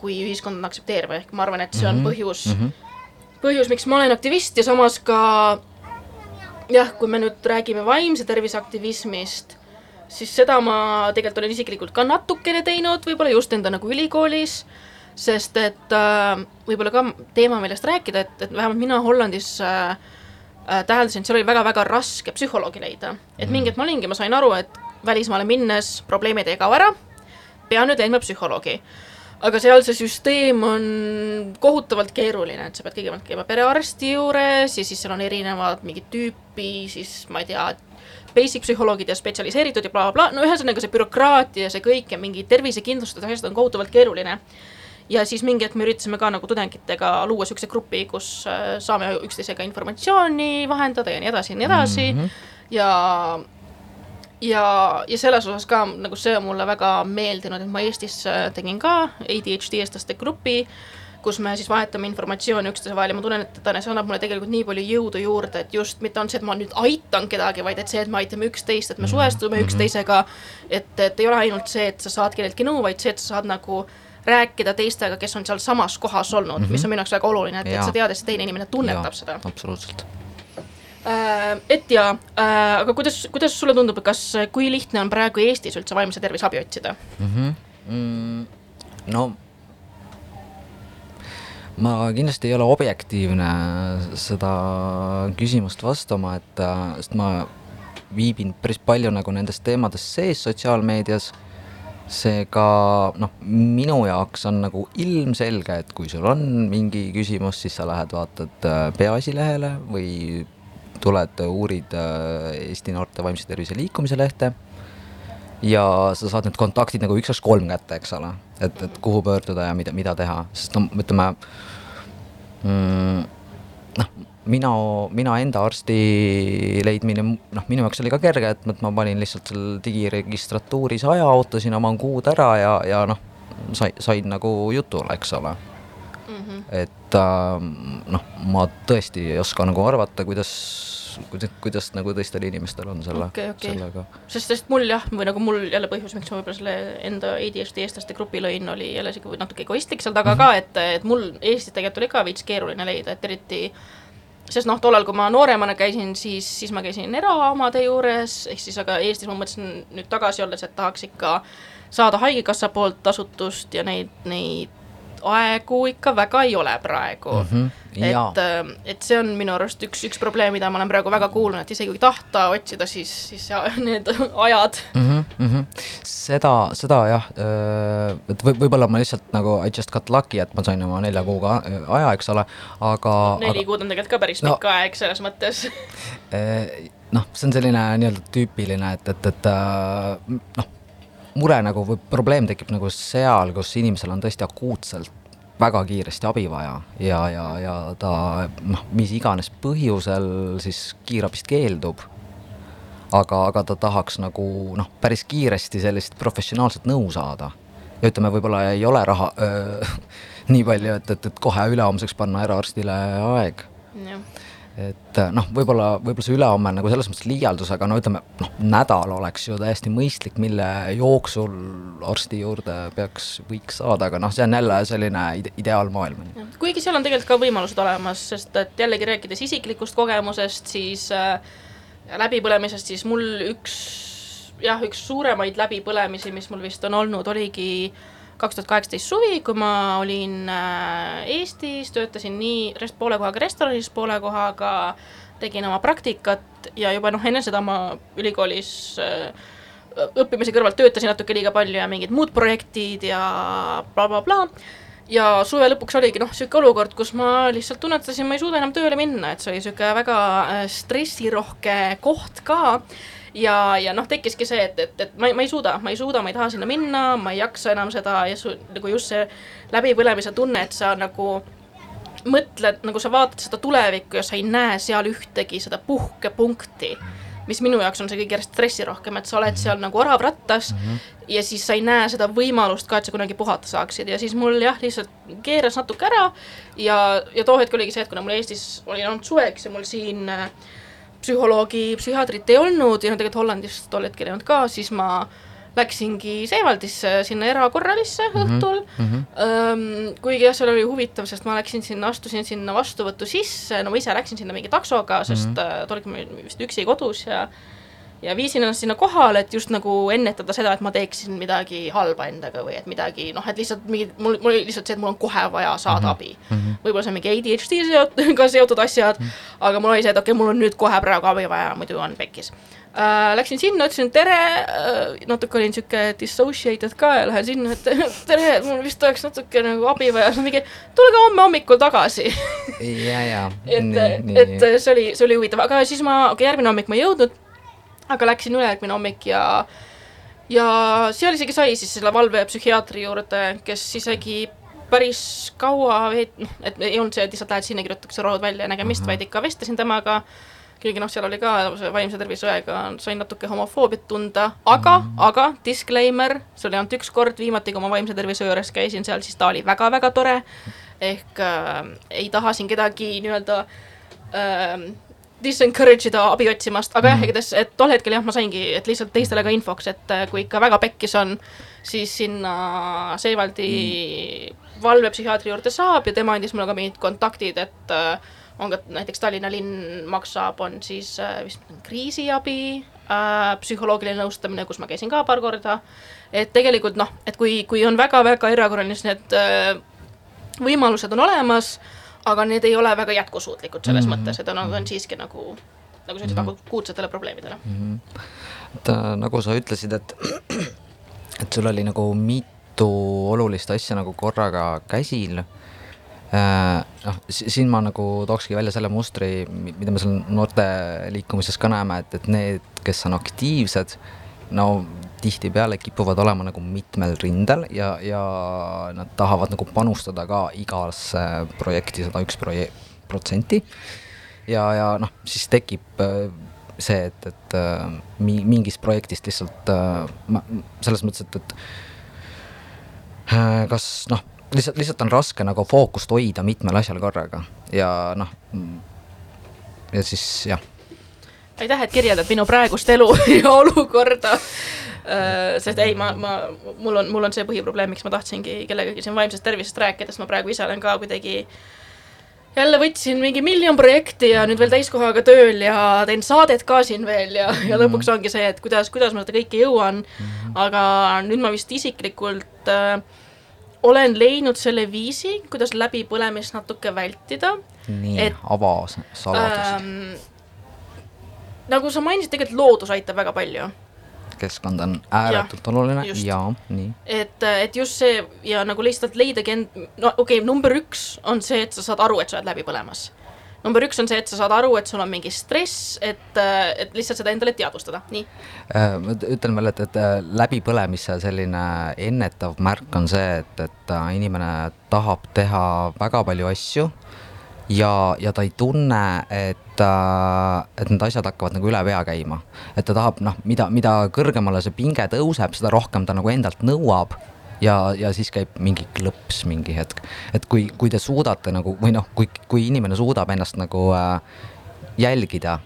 kui ühiskond on aktsepteeriv, ehk ma arvan, et see on mhm, põhjus mm, -hmm. põhjus, miks ma olen aktivist ja samas ka jah, kui me nüüd räägime vaimse tervise aktivismist, siis seda ma tegelikult olen isiklikult ka natukene teinud, võib-olla just enda nagu ülikoolis, sest et äh, võib-olla ka teema, millest rääkida, et, et vähemalt mina Hollandis äh, täheldasin, et seal oli väga-väga raske psühholoogi leida. et mingi hetk ma olingi, ma sain aru, et välismaale minnes probleemid ei kao ära, pean nüüd leidma psühholoogi aga seal see süsteem on kohutavalt keeruline, et sa pead kõigepealt käima perearsti juures ja siis seal on erinevad mingid tüüpi, siis ma ei tea, basic psühholoogid ja spetsialiseeritud ja blablabla bla. bla., no ühesõnaga see bürokraatia ja see kõik ja mingi tervisekindlustused, asjad on kohutavalt keeruline. Ja siis mingi hetk me üritasime ka nagu tudengitega luua niisuguse grupi, kus äh, saame üksteisega informatsiooni vahendada ja nii edasi ja nii edasi mm. -hmm. ja ja, ja selles osas ka nagu see on mulle väga meeldinud, et ma Eestis äh, tegin ka ADHD eestlaste grupi, kus me siis vahetame informatsiooni üksteise vahel ja ma tunnen, et see annab mulle tegelikult nii palju jõudu juurde, et just mitte on see, et ma nüüd aitan kedagi, vaid et see, et me aitame üksteist, et me mhm. suhestume mhm. üksteisega. et, et ei ole ainult see, et sa saad kelleltki nõu, vaid see, et sa saad nagu rääkida teistega, kes on sealsamas kohas olnud mm, -hmm. mis on minu jaoks väga oluline, et, et sa tead, et see teine inimene tunnetab ja, seda. absoluutselt Äh, et ja äh,, aga kuidas, kuidas sulle tundub, kas, kui lihtne on praegu Eestis üldse vaimse tervise abi otsida mm? -hmm. Mm, no ma kindlasti ei ole objektiivne seda küsimust vastama, et äh, sest ma viibin päris palju nagu nendest teemadest sees sotsiaalmeedias. Seega noh, minu jaoks on nagu ilmselge, et kui sul on mingi küsimus, siis sa lähed vaatad äh, Peaasi lehele või tuled, uurid äh, Eesti Noorte Vaimse Tervise Liikumise lehte ja sa saad need kontaktid nagu üks, kaks, kolm kätte, eks ole, et, et kuhu pöörduda ja mida, mida teha, sest no ütleme mm,, mina, mina enda arsti leidmine, noh, minu jaoks oli ka kerge, et, et ma panin lihtsalt seal digiregistratuuris aja, ootasin oma kuud ära ja, ja noh, sai, sain nagu jutule, eks ole mm. -hmm. et äh, noh, ma tõesti ei oska nagu arvata, kuidas kuidas, kuidas nagu teistel inimestel on selle okay,, okay. sellega. sest, sest mul jah, või nagu mul jälle põhjus, miks ma võib-olla selle enda ADHD eestlaste grupi lõin, oli jälle sihuke natuke egoistlik seal taga mm -hmm. ka, et, et mul Eestis tegelikult oli ka veits keeruline leida, et eriti sest noh, tollal, kui ma nooremana käisin, siis, siis ma käisin eraomade juures, ehk siis aga Eestis ma mõtlesin nüüd tagasi olles, et tahaks ikka saada Haigekassa poolt tasutust ja neid, neid aegu ikka väga ei ole praegu mm. Mhm, jaa. et, et see on minu arust üks, üks probleem, mida ma olen praegu väga kuulnud, et isegi kui tahta otsida, siis, siis ja, [LAUGHS] need ajad mm. -hmm, mm -hmm. seda, seda jah, et võib, võib-olla ma lihtsalt nagu I just got lucky, et ma sain oma nelja kuuga aja, eks ole, aga. neli kuud on tegelikult ka päris No. pikk aeg selles mõttes. noh, see on selline nii-öelda tüüpiline, et, et, et äh, noh, mure nagu või probleem tekib nagu seal, kus inimesel on tõesti akuutselt väga kiiresti abi vaja ja, ja, ja ta noh, mis iganes põhjusel siis kiirabist keeldub aga, aga ta tahaks nagu noh, päris kiiresti sellist professionaalset nõu saada. ja ütleme, võib-olla ei ole raha öö, [LAUGHS] nii palju, et, et, et kohe ülehomseks panna eraarstile aeg. Et noh, võib-olla, võib-olla see ülehomme on nagu selles mõttes liialdus, aga no ütleme, noh, nädal oleks ju täiesti mõistlik, mille jooksul arsti juurde peaks, võiks saada, aga noh, see on jälle selline ide ideaalmaailm. Kuigi seal on tegelikult ka võimalused olemas, sest et jällegi rääkides isiklikust kogemusest, siis äh, läbipõlemisest, siis mul üks jah, üks suuremaid läbipõlemisi, mis mul vist on olnud, oligi kaks tuhat kaheksateist suvi, kui ma olin äh, Eestis, töötasin nii rest-, poole kohaga restoranis, poole kohaga tegin oma praktikat ja juba noh, enne seda ma ülikoolis äh, õppimise kõrvalt töötasin natuke liiga palju ja mingid muud projektid ja blablabla bla, bla. ja suve lõpuks oligi noh, niisugune olukord, kus ma lihtsalt tunnetasin, ma ei suuda enam tööle minna, et see oli niisugune väga äh, stressirohke koht ka ja, ja noh, tekkiski see, et, et, et ma ma ei suuda, ma ei suuda, ma ei taha sinna minna, ma ei jaksa enam seda ja su, nagu just see läbipõlemise tunne, et sa nagu mõtled, nagu sa vaatad seda tulevikku ja sa ei näe seal ühtegi seda puhkepunkti, mis minu jaoks on see kõige stressirohkem, et sa oled seal nagu orav rattas mm -hmm. ja siis sa ei näe seda võimalust ka, et sa kunagi puhata saaksid ja siis mul jah, lihtsalt keeras natuke ära ja, ja too hetk oligi see, et kuna mul Eestis oli olnud suveks ja mul siin äh, psühholoogi, psühhiaatrit ei olnud ja no tegelikult Hollandis tol hetkel ei olnud ka, siis ma läksingi Seewaldisse sinna erakorralisse mm -hmm. õhtul mm. -hmm. kuigi jah, seal oli huvitav, sest ma läksin sinna, astusin sinna vastuvõttu sisse, no ma ise läksin sinna mingi taksoga, sest mm -hmm. tol hetkel ma olin vist üksi kodus ja ja viisin ennast sinna kohale, et just nagu ennetada seda, et ma teeksin midagi halba endaga või et midagi noh, et lihtsalt mingi, mul, mul oli lihtsalt see, et mul on kohe vaja saada mm -hmm. abi mm -hmm.. võib-olla see on mingi ADHD seot-, [LAUGHS] seotud asjad mm, -hmm. aga mul oli see, et okei okay,, mul on nüüd kohe praegu abi vaja, muidu on pekkis äh,. Läksin sinna, ütlesin tere äh,, natuke olin sihuke dissociated ka ja lähen sinna, et [LAUGHS] tere, mul vist oleks natuke nagu abi vaja, siis mingi tulge homme hommikul tagasi ja, ja. et, et see oli, see oli huvitav, aga siis ma, okei okay,, järgmine hommik ma ei jõudnud, aga läksin ülejärgmine hommik ja ja seal isegi sai siis selle valvepsühhiaatri juurde, kes isegi päris kaua veet-, noh, et ei olnud see, et lihtsalt lähed sinna, kirjutatakse rood välja ja nägemist mm, -hmm. vaid ikka vestlesin temaga, kuigi noh, seal oli ka see vaimse tervise õega, sain natuke homofoobiat tunda, aga mm, -hmm. aga disclaimer, see oli ainult üks kord, viimati kui ma vaimse tervise juures käisin seal, siis ta oli väga-väga tore, ehk äh, ei taha siin kedagi nii-öelda äh, disencourage ida abi otsimast, aga jah, igatahes, et tol hetkel jah, ma saingi, et lihtsalt teistele ka infoks, et äh, kui ikka väga pekkis on, siis sinna Seevaldi valvepsühhiaatri juurde saab ja tema andis mulle ka mingid kontaktid, et äh, on ka näiteks Tallinna linn maksab, on siis äh, vist kriisiabi äh,, psühholoogiline nõustamine, kus ma käisin ka paar korda, et tegelikult noh, et kui, kui on väga-väga erakorraline, siis need äh, võimalused on olemas, aga need ei ole väga jätkusuutlikud selles mm -hmm. mõttes, et nad on siiski nagu, nagu sa ütlesid mm -hmm., akuutsetele probleemidele mm. et äh, nagu sa ütlesid, et, [CLEARS THROAT] et sul oli nagu mitu olulist asja nagu korraga käsil äh,. noh, siin ma nagu tookski välja selle mustri, mida me seal noorte liikumises ka näeme, et, et need, kes on aktiivsed, no tihtipeale kipuvad olema nagu mitmel rindel ja, ja nad tahavad nagu panustada ka igasse projekti sada üks proje-, protsenti. ja, ja noh, siis tekib äh, see, et, et äh, mi-, mingist projektist lihtsalt äh, ma selles mõttes, et, et kas noh, lihtsalt, lihtsalt on raske nagu fookust hoida mitmel asjal korraga ja noh, ja siis jah aitäh, et kirjeldad minu praegust elu [LAUGHS] ja olukorda. Sest ei, ma, ma, mul on, mul on see põhiprobleem, miks ma tahtsingi kellegagi siin vaimsest tervisest rääkida, sest ma praegu ise olen ka kuidagi jälle võtsin mingi miljon projekti ja nüüd veel täiskohaga tööl ja teen saadet ka siin veel ja, ja lõpuks ongi see, et kuidas, kuidas ma seda kõike jõuan. aga nüüd ma vist isiklikult äh, olen leidnud selle viisi, kuidas läbipõlemist natuke vältida nii ava saladust ähm,. nagu sa mainisid, tegelikult loodus aitab väga palju keskkond on ääretult oluline just. ja nii. et, et just see ja nagu lihtsalt leidagi end, no okei okay,, number üks on see, et sa saad aru, et sa oled läbi põlemas. number üks on see, et sa saad aru, et sul on mingi stress, et, et lihtsalt seda endale teadvustada, nii. Äh, ma ütlen veel, et, et äh, läbipõlemise selline ennetav märk on see, et, et äh, inimene tahab teha väga palju asju ja, ja ta ei tunne, et, et need asjad hakkavad nagu üle pea käima. et ta tahab noh, mida, mida kõrgemale see pinge tõuseb, seda rohkem ta nagu endalt nõuab ja, ja siis käib mingi klõps mingi hetk. et kui, kui te suudate nagu või noh, kui, kui inimene suudab ennast nagu äh, jälgida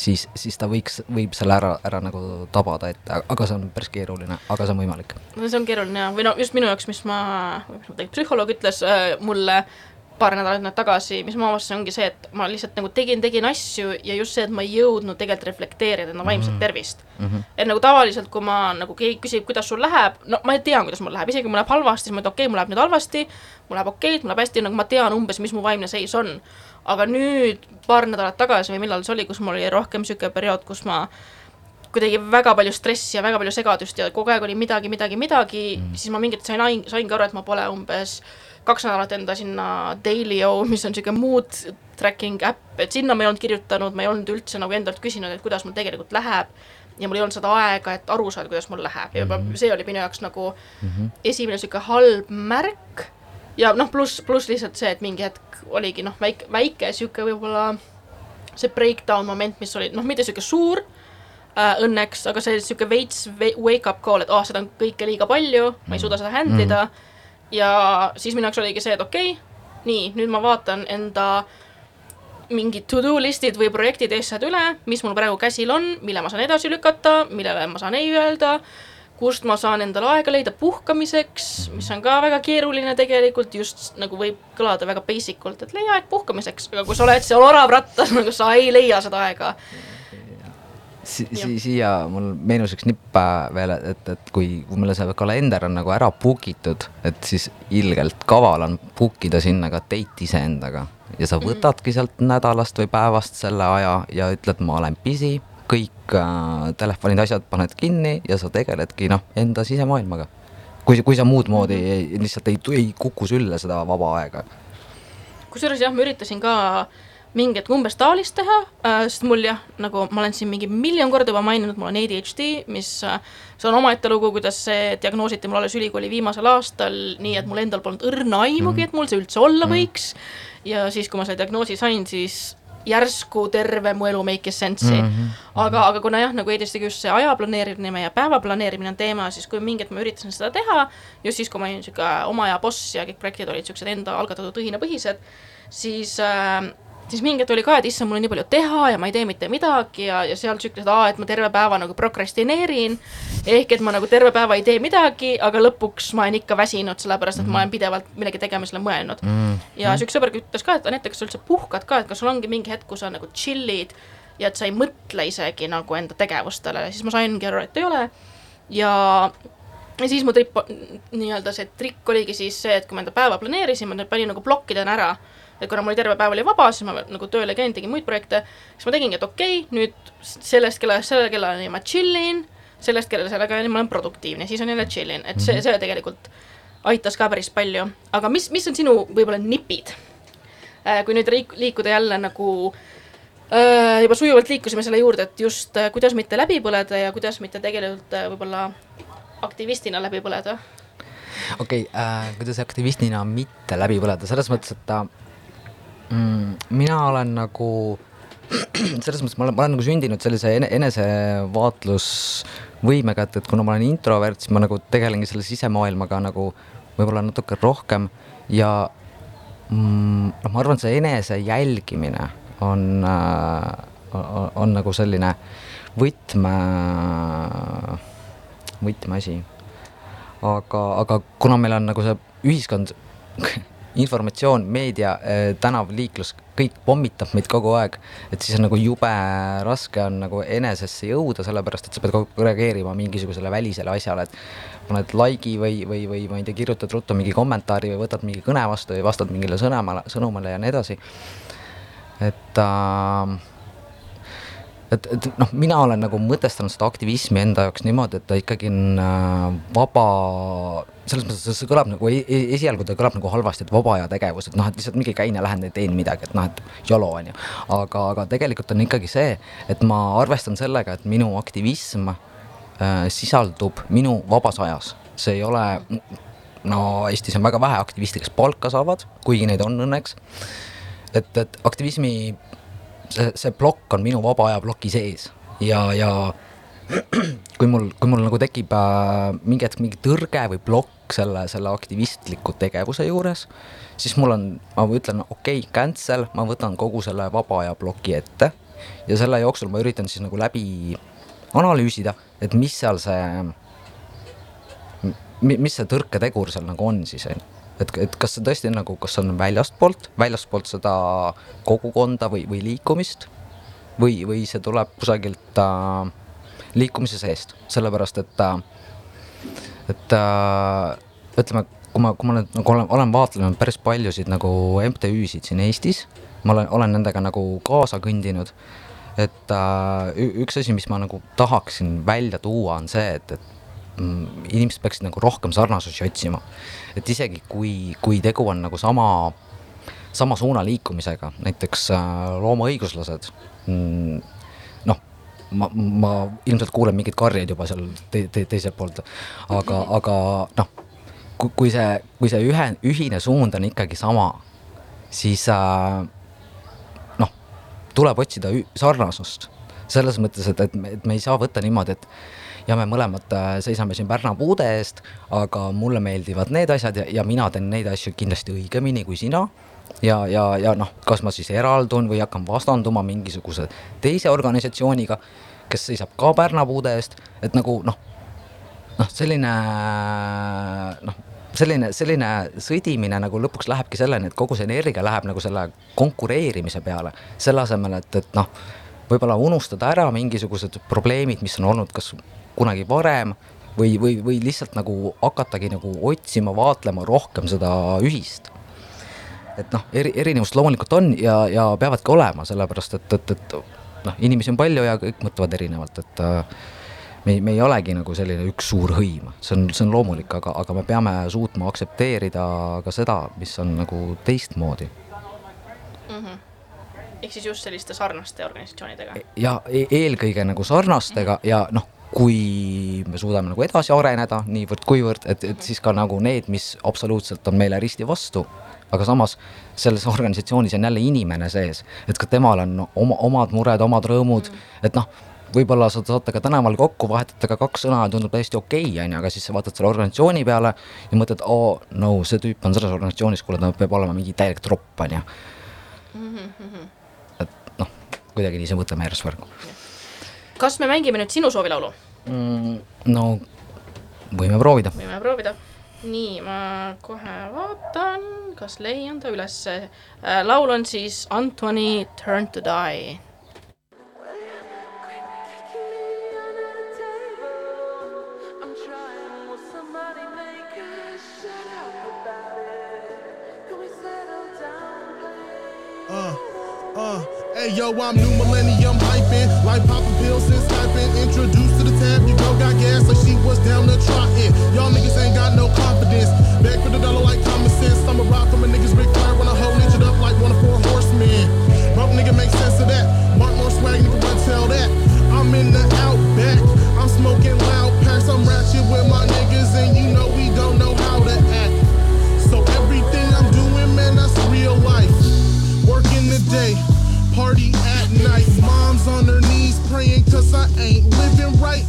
siis, siis ta võiks, võib selle ära, ära nagu tabada, et aga see on päris keeruline, aga see on võimalik. no see on keeruline ja, või no just minu jaoks, mis ma, psühholoog ütles äh, mulle paar nädalat tagasi, mis ma avastasin, ongi see, et ma lihtsalt nagu tegin, tegin asju ja just see, et ma ei jõudnud tegelikult reflekteerida enda vaimset Mhm. tervist mm. -hmm. et nagu tavaliselt, kui ma nagu keegi küsib, kuidas sul läheb, no ma tean, kuidas mul läheb, isegi kui mul läheb halvasti, siis ma ütlen, okei okay,, mul läheb nüüd halvasti, mul läheb okeilt, mul läheb hästi, nagu ma tean umbes, mis mu vaimne seis on. aga nüüd paar nädalat tagasi või millal see oli, kus mul oli rohkem niisugune periood, kus ma kuidagi väga palju stressi ja väga palju segadust ja kogu aeg oli midagi, midagi, midagi mm., siis ma mingit sain, saingi aru, et ma pole umbes kaks nädalat enda sinna Dailyo, mis on niisugune mood tracking äpp, et sinna ma ei olnud kirjutanud, ma ei olnud üldse nagu endalt küsinud, et kuidas mul tegelikult läheb ja mul ei olnud seda aega, et aru saada, kuidas mul läheb ja juba mm -hmm. see oli minu jaoks nagu mm -hmm. esimene niisugune halb märk ja noh, pluss, pluss lihtsalt see, et mingi hetk oligi noh, väike, väike niisugune võib-olla see breakdown moment, mis oli noh, mitte niisugune suur äh, õnneks, aga see niisugune veits ve- wake up call, et ah oh,, seda on kõike liiga palju, ma ei suuda seda handle ida mm.. ja siis minu jaoks oligi see, et okei okay,, nii, nüüd ma vaatan enda mingid to-do list'id või projektid eestsääd üle, mis mul praegu käsil on, mille ma saan edasi lükata, millele ma saan ei öelda, kust ma saan endale aega leida puhkamiseks, mis on ka väga keeruline tegelikult, just nagu võib kõlada väga basic ult, et leia aeg puhkamiseks, aga kui sa oled seal oravrattas, [LAUGHS] nagu sa ei leia seda aega si-, si-, siia mul meenus üks nipp äh, veel, et, et kui, kui meil see kalender on nagu ära book itud, et siis ilgelt kaval on book ida sinna ka date iseendaga. Ja sa võtadki sealt nädalast või päevast selle aja ja ütled, ma olen busy, kõik äh, telefonid, asjad paned kinni ja sa tegeledki noh, enda sisemaailmaga. kui, kui sa muud moodi ei, lihtsalt ei, ei kuku sülle seda vaba aega. Kusjuures jah, ma üritasin ka mingi hetk umbes taolist teha äh,, sest mul jah, nagu ma olen siin mingi miljon korda juba maininud, mul on ADHD, mis äh, see on omaette lugu, kuidas see diagnoositi mul alles ülikooli viimasel aastal, nii et mul endal polnud õrna aimugi, et mul see üldse olla võiks. ja siis, kui ma selle diagnoosi sain, siis järsku terve mu elu make'is sense'i mm. -hmm. aga, aga kuna jah, nagu ADHD-ga just see aja planeerimine ja päeva planeerimine on teema, siis kui mingi hetk ma üritasin seda teha, just siis, kui ma olin niisugune oma aja boss ja kõik projektid olid niisugused enda algatatud õhinapõhised, siis äh, siis mingi hetk oli ka, et issand, mul on nii palju teha ja ma ei tee mitte midagi ja, ja seal siukesed, aa, et ma terve päeva nagu prokrastineerin. ehk et ma nagu terve päeva ei tee midagi, aga lõpuks ma olen ikka väsinud, sellepärast et ma olen pidevalt millegi tegemisele mõelnud mm.. ja üks sõber ütles ka, et Anette, kas sa üldse puhkad ka, et kas sul ongi mingi hetk, kus sa nagu chill'id ja et sa ei mõtle isegi nagu enda tegevustele, siis ma saingi aru, et ei ole. ja ja siis mu trip, nii-öelda see trikk oligi siis see, et kui ma enda päeva planeerisin, ma panin nagu plokkidena ära. Et kuna mul terve päev oli vaba, siis ma nagu tööle käin, tegin muid projekte, siis ma tegingi, et okei okay,, nüüd sellest kellast selle kellani ma chill in, sellest kellani selle kellani ma olen produktiivne, siis on jälle chill in, et see, see tegelikult aitas ka päris palju. aga mis, mis on sinu võib-olla nipid? kui nüüd liik-, liikuda jälle nagu äh, juba sujuvalt liikusime selle juurde, et just äh, kuidas mitte läbi põleda ja kuidas mitte tegelikult äh, võib-olla aktivistina läbi põleda. okei okay, äh,, kuidas aktivistina mitte läbi põleda, selles mõttes, et ta mm,, mina olen nagu [CLEARS THROAT] selles mõttes ma olen, ma olen nagu sündinud sellise ene, enesevaatlusvõimega, et, et kuna ma olen introvert, siis ma nagu tegelengi selle sisemaailmaga nagu võib-olla natuke rohkem ja mm, noh, ma arvan, see enese jälgimine on äh,, on, on nagu selline võtme, võtmeasi. Aga, aga kuna meil on nagu see ühiskond [LAUGHS] informatsioon, meedia, tänav, liiklus, kõik pommitab meid kogu aeg. et siis on nagu jube raske on nagu enesesse jõuda, sellepärast et sa pead kogu aeg reageerima mingisugusele välisele asjale, et paned like'i või, või, või ma ei tea, kirjutad ruttu mingi kommentaari või võtad mingi kõne vastu või vastad mingile sõnumale, sõnumile ja nii edasi. et äh, et, et noh, mina olen nagu mõtestanud seda aktivismi enda jaoks niimoodi, et ta ikkagi on äh, vaba, selles mõttes see kõlab nagu e, e esialgu ta kõlab nagu halvasti, et vaba aja tegevus, et noh, et lihtsalt mingi käin ja lähen ja teen midagi, et noh, et jolo on ju. aga, aga tegelikult on ikkagi see, et ma arvestan sellega, et minu aktivism äh, sisaldub minu vabas ajas, see ei ole no Eestis on väga vähe aktiviste, kes palka saavad, kuigi neid on õnneks. et, et aktivismi see, see plokk on minu vaba aja ploki sees. Ja, ja [CLEARS THROAT] kui mul, kui mul nagu tekib äh, mingi hetk mingi tõrge või plokk selle, selle aktivistliku tegevuse juures, siis mul on, ma ütlen okei okay,, cancel, ma võtan kogu selle vaba aja ploki ette ja selle jooksul ma üritan siis nagu läbi analüüsida, et mis seal see, mis see tõrketegur seal nagu on siis, on ju et, et kas see tõesti nagu, kas on väljastpoolt, väljastpoolt seda kogukonda või, või liikumist või, või see tuleb kusagilt äh, liikumise seest, sellepärast et äh,, et äh, ütleme, kui ma, kui ma nüüd nagu olen, olen vaatlenud päris paljusid nagu MTÜ-sid siin Eestis, ma olen, olen nendega nagu kaasa kõndinud, et äh, üks asi, mis ma nagu tahaksin välja tuua, on see, et, et inimesed peaksid nagu rohkem sarnasusi otsima. et isegi kui, kui tegu on nagu sama, sama suuna liikumisega, näiteks äh, loomaõiguslased mm, noh, ma, ma ilmselt kuulen mingeid karjeid juba seal te, te, teiselt poolt, aga, aga noh, kui see, kui see ühe, ühine suund on ikkagi sama, siis äh, noh, tuleb otsida sarnasust selles mõttes, et, et me, et me ei saa võtta niimoodi, et ja me mõlemad äh, seisame siin Pärna puude eest, aga mulle meeldivad need asjad ja, ja mina teen neid asju kindlasti õigemini kui sina. Ja, ja, ja noh, kas ma siis eraldun või hakkan vastanduma mingisuguse teise organisatsiooniga, kes seisab ka Pärna puude eest, et nagu noh, noh, selline noh, selline, selline sõdimine nagu lõpuks lähebki selleni, et kogu see energia läheb nagu selle konkureerimise peale, selle asemel, et, et noh, võib-olla unustada ära mingisugused probleemid, mis on olnud kas kunagi varem või, või, või lihtsalt nagu hakatagi nagu otsima, vaatlema rohkem seda ühist. et noh, eri, erinevust loomulikult on ja, ja peavadki olema, sellepärast et, et, et noh, inimesi on palju ja kõik mõtlevad erinevalt, et äh, me me ei olegi nagu selline üks suur hõim, see on, see on loomulik, aga, aga me peame suutma aktsepteerida ka seda, mis on nagu teistmoodi mm. -hmm ehk siis just selliste sarnaste organisatsioonidega? ja e eelkõige nagu sarnastega mm -hmm. ja noh, kui me suudame nagu edasi areneda niivõrd-kuivõrd, et, et siis ka nagu need, mis absoluutselt on meile risti vastu, aga samas selles organisatsioonis on jälle inimene sees, et ka temal on oma, omad mured, omad rõõmud. Mm., et noh, võib-olla sa saate ka tänaval kokku, vahetate ka kaks sõna ja tundub täiesti okei okay,, on ju, aga siis sa vaatad selle organisatsiooni peale ja mõtled, oo oh, no see tüüp on selles organisatsioonis, kuule ta peab olema mingi täielik tropp, on ju. Mhm, et noh, kuidagi nii see mõte meeles võrgu kas me mängime nüüd sinu soovilaulu mm,? no võime proovida. võime proovida. nii, ma kohe vaatan, kas leian ta ülesse. Äh, laul on siis Antoni Turn to Die Hey yo, I'm new millennium like popping pills and sniping. Introduced to the tab, you girl got gas like she was down the trot it. Y'all niggas ain't got no confidence. Back for the dollar like common sense. I'm a rock from a niggas big fire when I hold it up like one of four horsemen. Broke nigga make sense of that. Mark more swag, nigga run tell that. I'm in the outback, I'm smoking loud packs. I'm ratchet with my niggas, cause I ain't living right.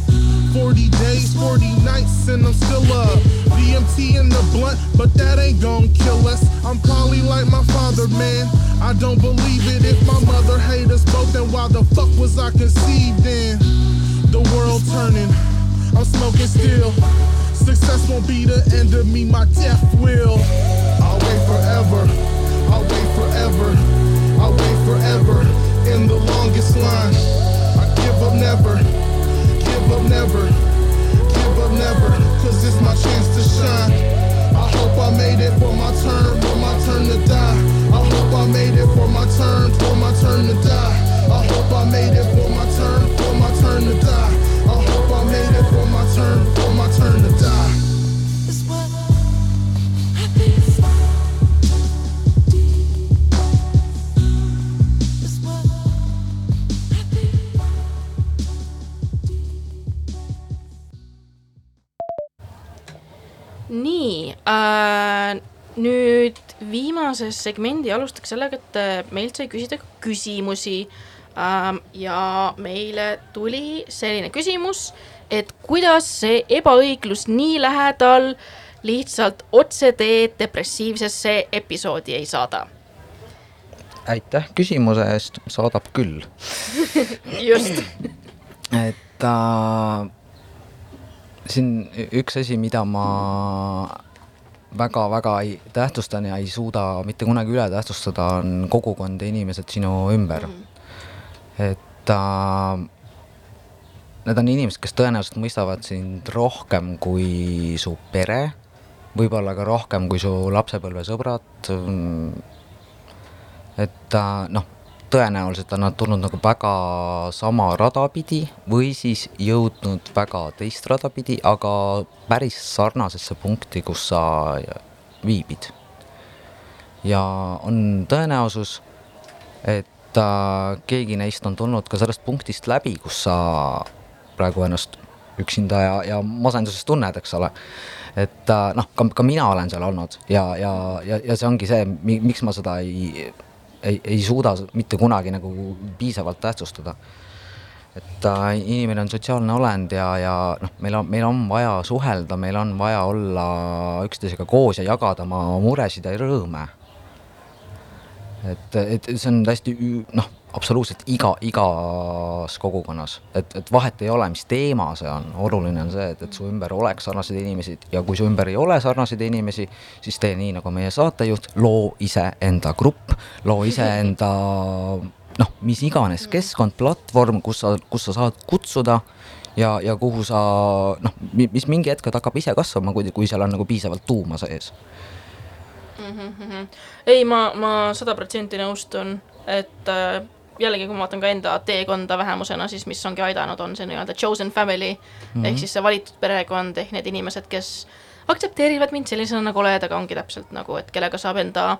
40 days, 40 nights, and I'm still up. DMT in the blunt, but that ain't gon' kill us. I'm probably like my father, man. I don't believe it. If my mother hate us both, then why the fuck was I conceived in? The world turning, I'm smoking still. Success won't be the end of me, my death will. I'll wait forever. Viimases segmendi alustaks sellega, et äh, meilt sai küsida ka küsimusi ähm,. ja meile tuli selline küsimus, et kuidas see ebaõiglus nii lähedal lihtsalt otseteed depressiivsesse episoodi ei saada. aitäh küsimuse eest, saadab küll. [LAUGHS] just, et äh, siin üks asi, mida ma väga-väga ei tähtsustan ja ei suuda mitte kunagi üle tähtsustada, on kogukond ja inimesed sinu ümber mm. -hmm. et äh, need on inimesed, kes tõenäoliselt mõistavad sind rohkem kui su pere, võib-olla ka rohkem kui su lapsepõlvesõbrad et äh, noh, tõenäoliselt on nad tulnud nagu väga sama rada pidi või siis jõudnud väga teist rada pidi, aga päris sarnasesse punkti, kus sa viibid. ja on tõenäosus, et äh, keegi neist on tulnud ka sellest punktist läbi, kus sa praegu ennast üksinda ja, ja masenduses tunned, eks ole. et äh, noh, ka, ka mina olen seal olnud ja, ja, ja, ja see ongi see, miks ma seda ei ei, ei suuda mitte kunagi nagu piisavalt tähtsustada. et äh, inimene on sotsiaalne olend ja, ja noh, meil on, meil on vaja suhelda, meil on vaja olla üksteisega koos ja jagada oma muresid ja rõõme. et, et see on täiesti noh, absoluutselt iga, igas kogukonnas, et, et vahet ei ole, mis teema see on, oluline on see, et, et su ümber oleks sarnaseid inimesi ja kui su ümber ei ole sarnaseid inimesi, siis tee nii nagu meie saatejuht, loo iseenda grupp, loo iseenda noh, mis iganes keskkond, platvorm, kus sa, kus sa saad kutsuda ja, ja kuhu sa noh, mis mingi hetk hakkab ise kasvama, kui, kui seal on nagu piisavalt tuuma sees. Ei, ma, ma sada protsenti nõustun, et äh, jällegi, kui ma vaatan ka enda teekonda vähemusena, siis mis ongi aidanud, on see nii-öelda chosen family mm -hmm. ehk siis see valitud perekond ehk need inimesed, kes aktsepteerivad mind sellisena, nagu oled, aga ongi täpselt nagu, et kellega saab enda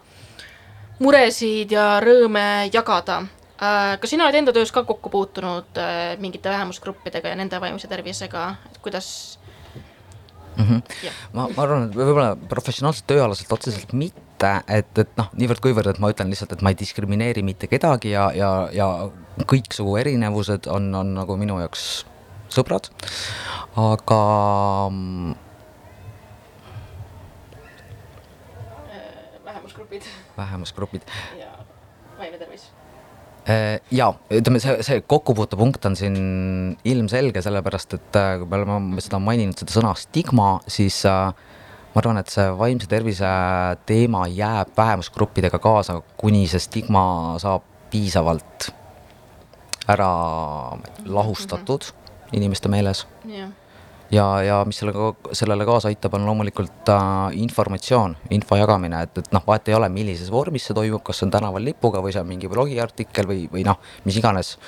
muresid ja rõõme jagada äh,. kas sina oled enda töös ka kokku puutunud äh, mingite vähemusgruppidega ja nende vaimse tervisega, et kuidas mm. -hmm. Jah. ma, ma arvan, et võib-olla professionaalselt tööalaselt otseselt mitte, et, et noh, niivõrd-kuivõrd, et ma ütlen lihtsalt, et ma ei diskrimineeri mitte kedagi ja, ja, ja kõiksugu erinevused on, on nagu minu jaoks sõbrad, aga mm, vähemusgrupid. Vähemusgrupid. Ja vaimne tervis? Äh, ja ütleme, see, see kokkupuutepunkt on siin ilmselge, sellepärast et äh, kui me oleme seda maininud, seda sõna stigma, siis äh, ma arvan, et see vaimse tervise teema jääb vähemusgruppidega kaasa, kuni see stigma saab piisavalt ära lahustatud inimeste meeles. Jah. Ja, ja mis sellega, sellele kaasa aitab, on loomulikult äh, informatsioon, info jagamine, et, et noh, vahet ei ole, millises vormis see toimub, kas see on tänaval lipuga või see on mingi blogiartikkel või, või noh, mis iganes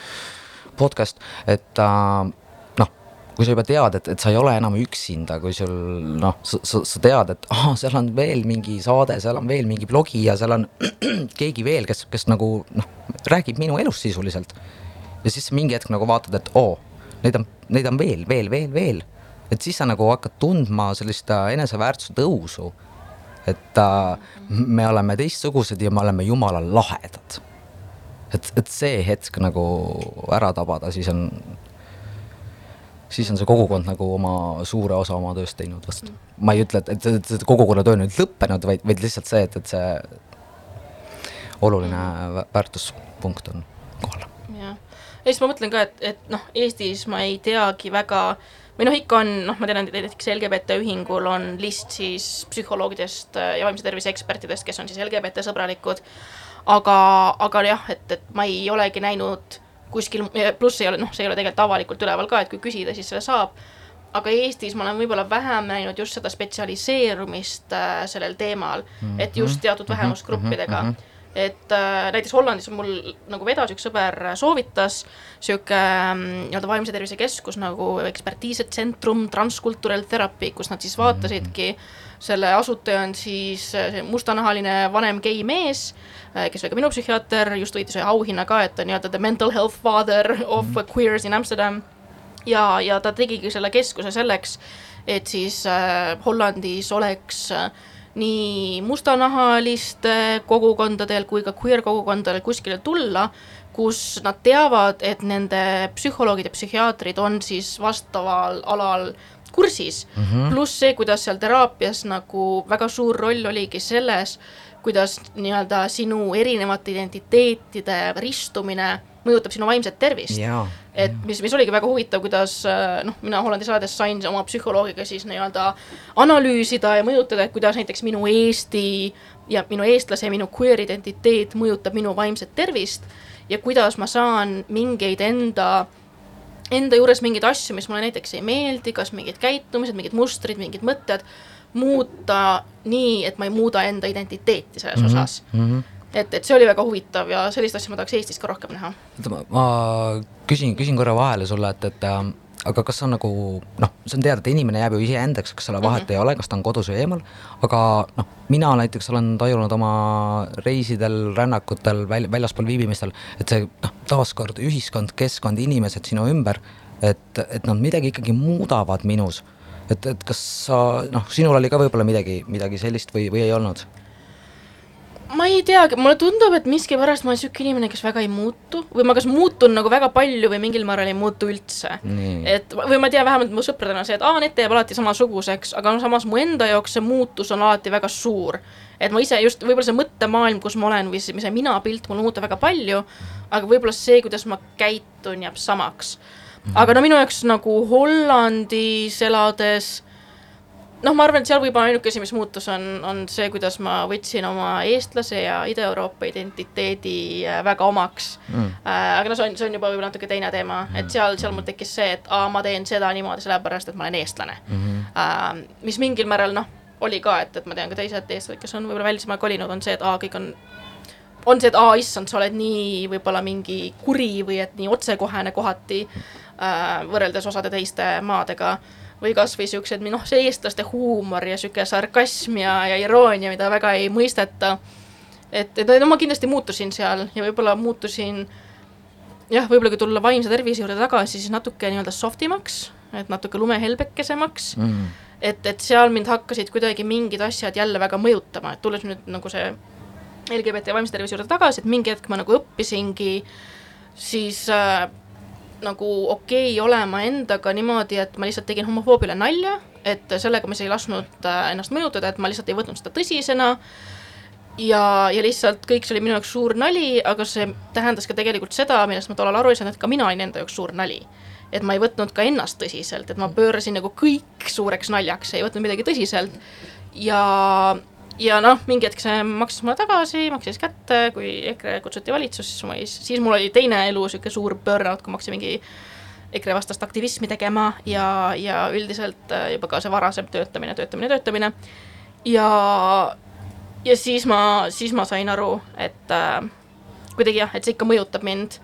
podcast, et äh, kui sa juba tead, et, et sa ei ole enam üksinda, kui sul noh, sa, sa, sa tead, et ahah, seal on veel mingi saade, seal on veel mingi blogi ja seal on [CLEARS THROAT] keegi veel, kes, kes nagu noh, räägib minu elust sisuliselt. ja siis mingi hetk nagu vaatad, et oo, neid on, neid on veel, veel, veel, veel et siis sa nagu hakkad tundma sellist äh, eneseväärtuse tõusu. et äh, me oleme teistsugused ja me oleme jumala lahedad. et, et see hetk nagu ära tabada, siis on, siis on see kogukond nagu oma suure osa oma tööst teinud vast. ma ei ütle, et, et, et kogukonna töö nüüd lõppenud, vaid, vaid lihtsalt see, et, et see oluline vä- väärtuspunkt on kohal. jah, ja siis ma mõtlen ka, et, et noh, Eestis ma ei teagi väga või noh, ikka on, noh, ma tean, et näiteks LGBT ühingul on list siis psühholoogidest äh, ja vaimse tervise ekspertidest, kes on siis LGBT sõbralikud. aga, aga jah, et, et ma ei olegi näinud kuskil, pluss ei ole, noh, see ei ole tegelikult avalikult üleval ka, et kui küsida, siis selle saab aga Eestis ma olen võib-olla vähem näinud just seda spetsialiseerumist äh, sellel teemal mm, -hmm. et just teatud vähemusgruppidega mm. -hmm. et äh, näiteks Hollandis on mul nagu vedas üks sõber soovitas sihuke ähm, nii-öelda vaimse tervise keskus nagu ekspertiisetsentrум Transcultural Therapy, kus nad siis vaatasidki, selle asutaja on siis äh, mustanahaline vanem gei mees, kes oli ka minu psühhiaater, just võitis ühe auhinna ka, et ta nii-öelda the mental health father of mm -hmm. queers in Amsterdam ja, ja ta tegigi selle keskuse selleks, et siis äh, Hollandis oleks äh, nii mustanahaliste kogukondadel kui ka queer kogukondadel kuskile tulla, kus nad teavad, et nende psühholoogid ja psühhiaatrid on siis vastaval alal kursis. Mm -hmm., pluss see, kuidas seal teraapias nagu väga suur roll oligi selles, kuidas nii-öelda sinu erinevate identiteetide ristumine mõjutab sinu vaimset tervist. Et mis, mis oligi väga huvitav, kuidas äh, noh, mina Hollandi saades sain oma psühholoogiga siis nii-öelda analüüsida ja mõjutada, et kuidas näiteks minu Eesti ja minu eestlase ja minu queer identiteet mõjutab minu vaimset tervist ja kuidas ma saan mingeid enda enda juures mingeid asju, mis mulle näiteks ei meeldi, kas mingid käitumised, mingid mustrid, mingid mõtted, muuta nii, et ma ei muuda enda identiteeti selles mm -hmm. osas mm. -hmm. et, et see oli väga huvitav ja sellist asja ma tahaks Eestis ka rohkem näha. oota, ma, küsin, küsin korra vahele sulle, et, et äh, aga kas on nagu noh, see on teada, et inimene jääb ju iseendaks, eks ole, vahet mm -hmm. ei ole, kas ta on kodus või eemal, aga noh, mina näiteks olen tajunud oma reisidel, rännakutel, väl-, väljaspool viibimistel, et see noh, taaskord ühiskond, keskkond, inimesed sinu ümber, et, et nad midagi ikkagi muudavad minus. et, et kas sa noh, sinul oli ka võib-olla midagi, midagi sellist või, või ei olnud? Ma ei teagi, mulle tundub, et miskipärast ma olen sihuke inimene, kes väga ei muutu või ma kas muutun nagu väga palju või mingil määral ei muutu üldse. Et või ma tean vähemalt mu sõpradel on see, et aa, Anett jääb alati samasuguseks, aga no samas mu enda jaoks see muutus on alati väga suur. et ma ise just, võib-olla see mõttemaailm, kus ma olen või see, see minapilt mul muutub väga palju, aga võib-olla see, kuidas ma käitun, jääb samaks. aga no minu jaoks nagu Hollandis elades noh, ma arvan, et seal võib-olla ainuke asi, mis muutus, on, on see, kuidas ma võtsin oma eestlase ja Ida-Euroopa identiteedi äh, väga omaks mm.. aga no see on, see on juba võib-olla natuke teine teema mm., et seal, seal mul tekkis see, et aa, ma teen seda niimoodi sellepärast, et ma olen eestlane mm. -hmm. mis mingil määral noh, oli ka, et, et ma tean ka teised eestlased, kes on võib-olla välismaale kolinud, on see, et aa, kõik on on see, et aa, issand, sa oled nii võib-olla mingi kuri või et nii otsekohene kohati äh, võrreldes osade teiste maadega või kasvõi siuksed, noh, see eestlaste huumor ja sihuke sarkasm ja, ja iroonia, mida väga ei mõisteta. et, et no ma kindlasti muutusin seal ja võib-olla muutusin jah, võib-olla kui tulla vaimse tervise juurde tagasi, siis natuke nii-öelda soft imaks, et natuke lumehelbekesemaks mm.. et, et seal mind hakkasid kuidagi mingid asjad jälle väga mõjutama, et tulles nüüd nagu see LGBT vaimse tervise juurde tagasi, et mingi hetk ma nagu õppisingi siis äh, nagu okei okay olema endaga niimoodi, et ma lihtsalt tegin homofoobile nalja, et sellega ma siis ei lasknud äh, ennast mõjutada, et ma lihtsalt ei võtnud seda tõsisena ja, ja lihtsalt kõik see oli minu jaoks suur nali, aga see tähendas ka tegelikult seda, millest ma tollal aru ei saanud, et ka mina olin enda jaoks suur nali. et ma ei võtnud ka ennast tõsiselt, et ma pöörasin nagu kõik suureks naljaks, ei võtnud midagi tõsiselt ja ja noh, mingi hetk see maksis mulle tagasi, maksis kätte, kui EKRE kutsuti valitsusse, siis ma ei, siis mul oli teine elu sihuke suur burnout, kui ma hakkasin mingi EKRE vastast aktivismi tegema ja, ja üldiselt äh, juba ka see varasem töötamine, töötamine, töötamine. ja, ja siis ma, siis ma sain aru, et äh, kuidagi jah, et see ikka mõjutab mind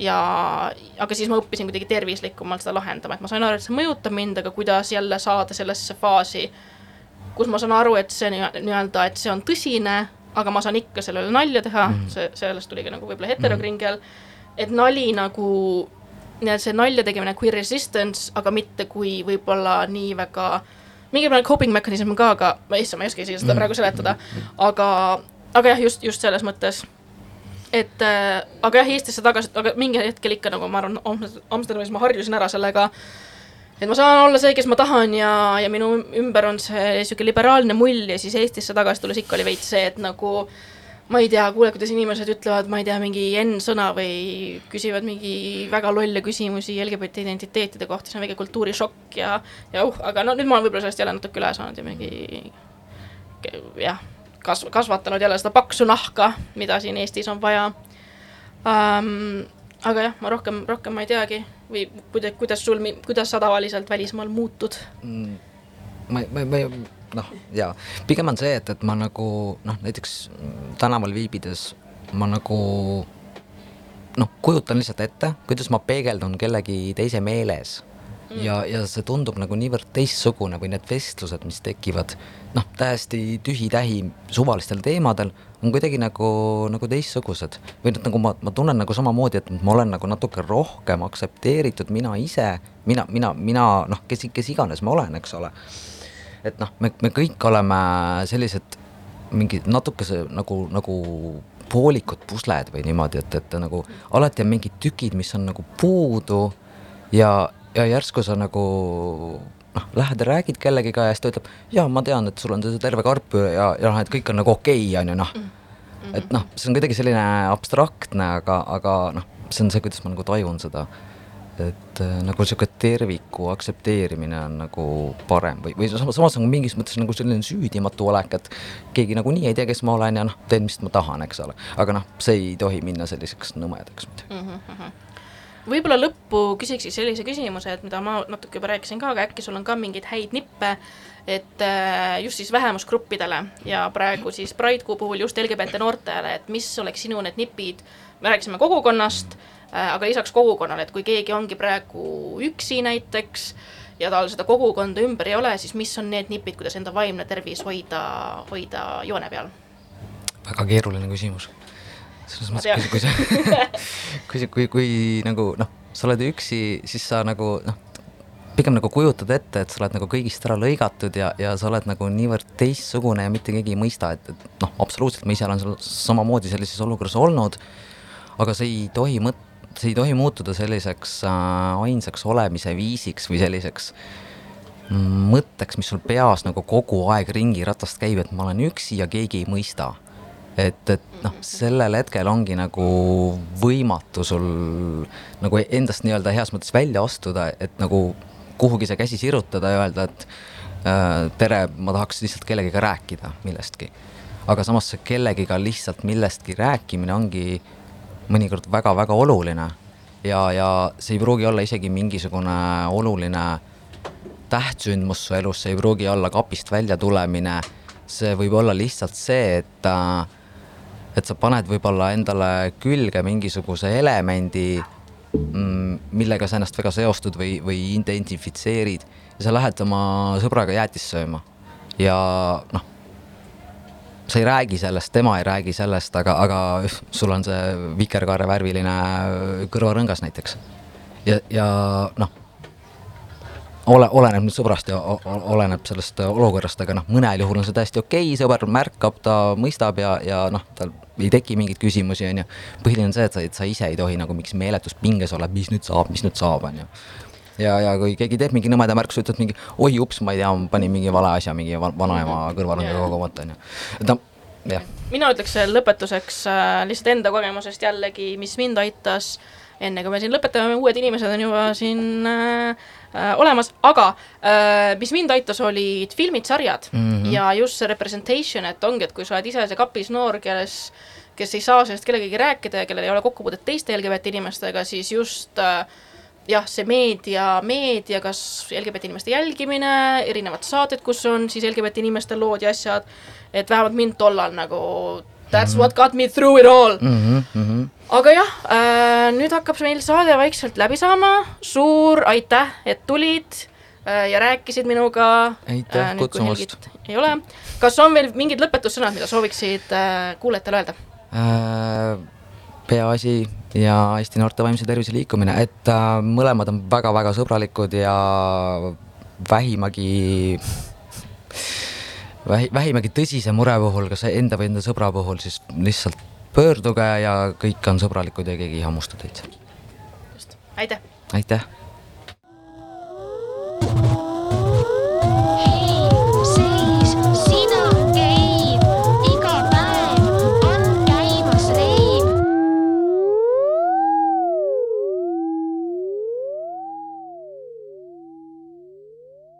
ja, aga siis ma õppisin kuidagi tervislikumalt seda lahendama, et ma sain aru, et see mõjutab mind, aga kuidas jälle saada sellesse faasi, kus ma saan aru, et see nii- nii-öelda, et see on tõsine, aga ma saan ikka selle üle nalja teha. Mm, -hmm. see, sellest tuligi nagu võib-olla heterokringel, et nali nagu, see nalja tegemine queer resistance, aga mitte kui võib-olla nii väga määral coping mechanism ka, aga ma issand, ma ei oska isegi seda praegu seletada, aga, aga jah, just, just selles mõttes. Et äh, aga jah, Eestisse tagasi, aga mingil hetkel ikka nagu ma arvan, Amsterdamis ma harjusin ära sellega, et ma saan olla see, kes ma tahan ja, ja minu ümber on see sihuke liberaalne mull ja siis Eestisse tagasi tulles ikka oli veits see, et nagu ma ei tea, kuuled, kuidas inimesed ütlevad, ma ei tea, mingi N-sõna või küsivad mingi väga lolle küsimusi LGBT identiteetide kohta, see on väike kultuurishokk ja, ja uh, aga no nüüd ma olen võib-olla sellest jälle natuke üle saanud ja mingi jah, kasv-, kasvatanud jälle seda paksu nahka, mida siin Eestis on vaja. Um, aga jah, ma rohkem, rohkem ma ei teagi. Või kuidas, kuidas sul, kuidas sa tavaliselt välismaal muutud? Mm, ma, ma, ma noh, jaa, pigem on see, et, et ma nagu noh, näiteks tänaval viibides ma nagu noh, kujutan lihtsalt ette, kuidas ma peegeldun kellegi teise meeles. Ja, ja see tundub nagu niivõrd teistsugune või need vestlused, mis tekivad noh, täiesti tühi-tähi suvalistel teemadel, on kuidagi nagu, nagu teistsugused. või noh, nagu ma, ma tunnen nagu samamoodi, et ma olen nagu natuke rohkem aktsepteeritud mina ise, mina, mina, mina noh, kes, kes iganes ma olen, eks ole. et noh, me, me kõik oleme sellised mingid natukese nagu, nagu poolikud pusled või niimoodi, et, et nagu alati on mingid tükid, mis on nagu puudu ja, ja järsku sa nagu noh, lähed ja räägid kellegiga ja siis ta ütleb, jaa, ma tean, et sul on see terve karp ja, ja noh, et kõik on nagu okei okay,, on ju noh. et noh, see on kuidagi selline abstraktne, aga, aga noh, see on see, kuidas ma nagu tajun seda. et äh, nagu sihuke terviku aktsepteerimine on nagu parem või, või samas, samas nagu mingis mõttes nagu selline süüdimatu olek, et keegi nagunii ei tea, kes ma olen ja noh, teen, mis ma tahan, eks ole. aga noh, see ei tohi minna selliseks nõmedaks muidu mm. -hmm võib-olla lõppu küsiks siis sellise küsimuse, et mida ma natuke juba rääkisin ka, aga äkki sul on ka mingeid häid nippe, et äh, just siis vähemusgruppidele ja praegu siis Pride kuu puhul just LGBT noortele, et mis oleks sinu need nipid, me rääkisime kogukonnast, äh, aga lisaks kogukonnale, et kui keegi ongi praegu üksi näiteks ja tal seda kogukonda ümber ei ole, siis mis on need nipid, kuidas enda vaimne tervis hoida, hoida joone peal? väga keeruline küsimus selles mõttes, kui, kui sa, [LAUGHS] kui sa, kui, kui nagu noh, sa oled üksi, siis sa nagu noh, pigem nagu kujutad ette, et sa oled nagu kõigist ära lõigatud ja, ja sa oled nagu niivõrd teistsugune ja mitte keegi ei mõista, et, et noh, absoluutselt ma ise olen seal samamoodi sellises olukorras olnud, aga see ei tohi mõt-, see ei tohi muutuda selliseks äh, ainsaks olemise viisiks või selliseks mõtteks, mis sul peas nagu kogu aeg ringi ratast käib, et ma olen üksi ja keegi ei mõista et, et noh, sellel hetkel ongi nagu võimatu sul nagu endast nii-öelda heas mõttes välja astuda, et nagu kuhugi see käsi sirutada ja öelda, et äh, tere, ma tahaks lihtsalt kellegiga rääkida millestki. aga samas see kellegiga lihtsalt millestki rääkimine ongi mõnikord väga-väga oluline. Ja, ja see ei pruugi olla isegi mingisugune oluline tähtsündmus su elus, see ei pruugi olla kapist välja tulemine, see võib olla lihtsalt see, et äh, et sa paned võib-olla endale külge mingisuguse elemendi, mm, millega sa ennast väga seostud või, või identifitseerid ja sa lähed oma sõbraga jäätist sööma ja noh, sa ei räägi sellest, tema ei räägi sellest, aga, aga sul on see vikerkaarevärviline kõrvarõngas näiteks. ja, ja noh ole, oleneb nüüd sõbrast ja oleneb sellest olukorrast, aga noh, mõnel juhul on see täiesti okei okay,, sõber märkab, ta mõistab ja, ja noh, tal ei teki mingeid küsimusi, on ju. põhiline on see, et sa, et sa ise ei tohi nagu mingis meeletus pinges olla, mis nüüd saab, mis nüüd saab, on ju. ja, ja kui keegi teeb mingi nõmeda märkuse, ütled mingi oi ups, ma ei tea, ma panin mingi vale asja mingi vanaema kõrvalõngaga kogumata, on ju. et noh, jah. mina ütleks lõpetuseks äh, lihtsalt enda kogemusest jällegi, mis mind aitas enne kui me siin lõpetame, uued inimesed on juba siin äh, äh, olemas, aga äh, mis mind aitas, olid filmid, sarjad mm -hmm. ja just see representation, et ongi, et kui sa oled ise see kapis noor, kes kes ei saa sellest kellegagi rääkida ja kellel ei ole kokkupuudet teiste LGBT inimestega, siis just äh, jah, see meedia, meedia, kas LGBT inimeste jälgimine, erinevad saated, kus on siis LGBT inimeste lood ja asjad, et vähemalt mind tollal nagu That's mm -hmm. what got me through it all mm. -hmm. Aga jah äh,, nüüd hakkab meil saade vaikselt läbi saama, suur aitäh, et tulid äh, ja rääkisid minuga. aitäh äh, kutsumast. ei ole, kas on veel mingid lõpetussõnad, mida sooviksid äh, kuulajatele öelda äh,? peaasi ja Eesti noorte vaimse tervise liikumine, et äh, mõlemad on väga-väga sõbralikud ja vähimagi vähi, vähimagi tõsise mure puhul, kas enda või enda sõbra puhul, siis lihtsalt pöörduge ja kõik on sõbralikud ja keegi ei hammusta teid. just, aitäh! aitäh!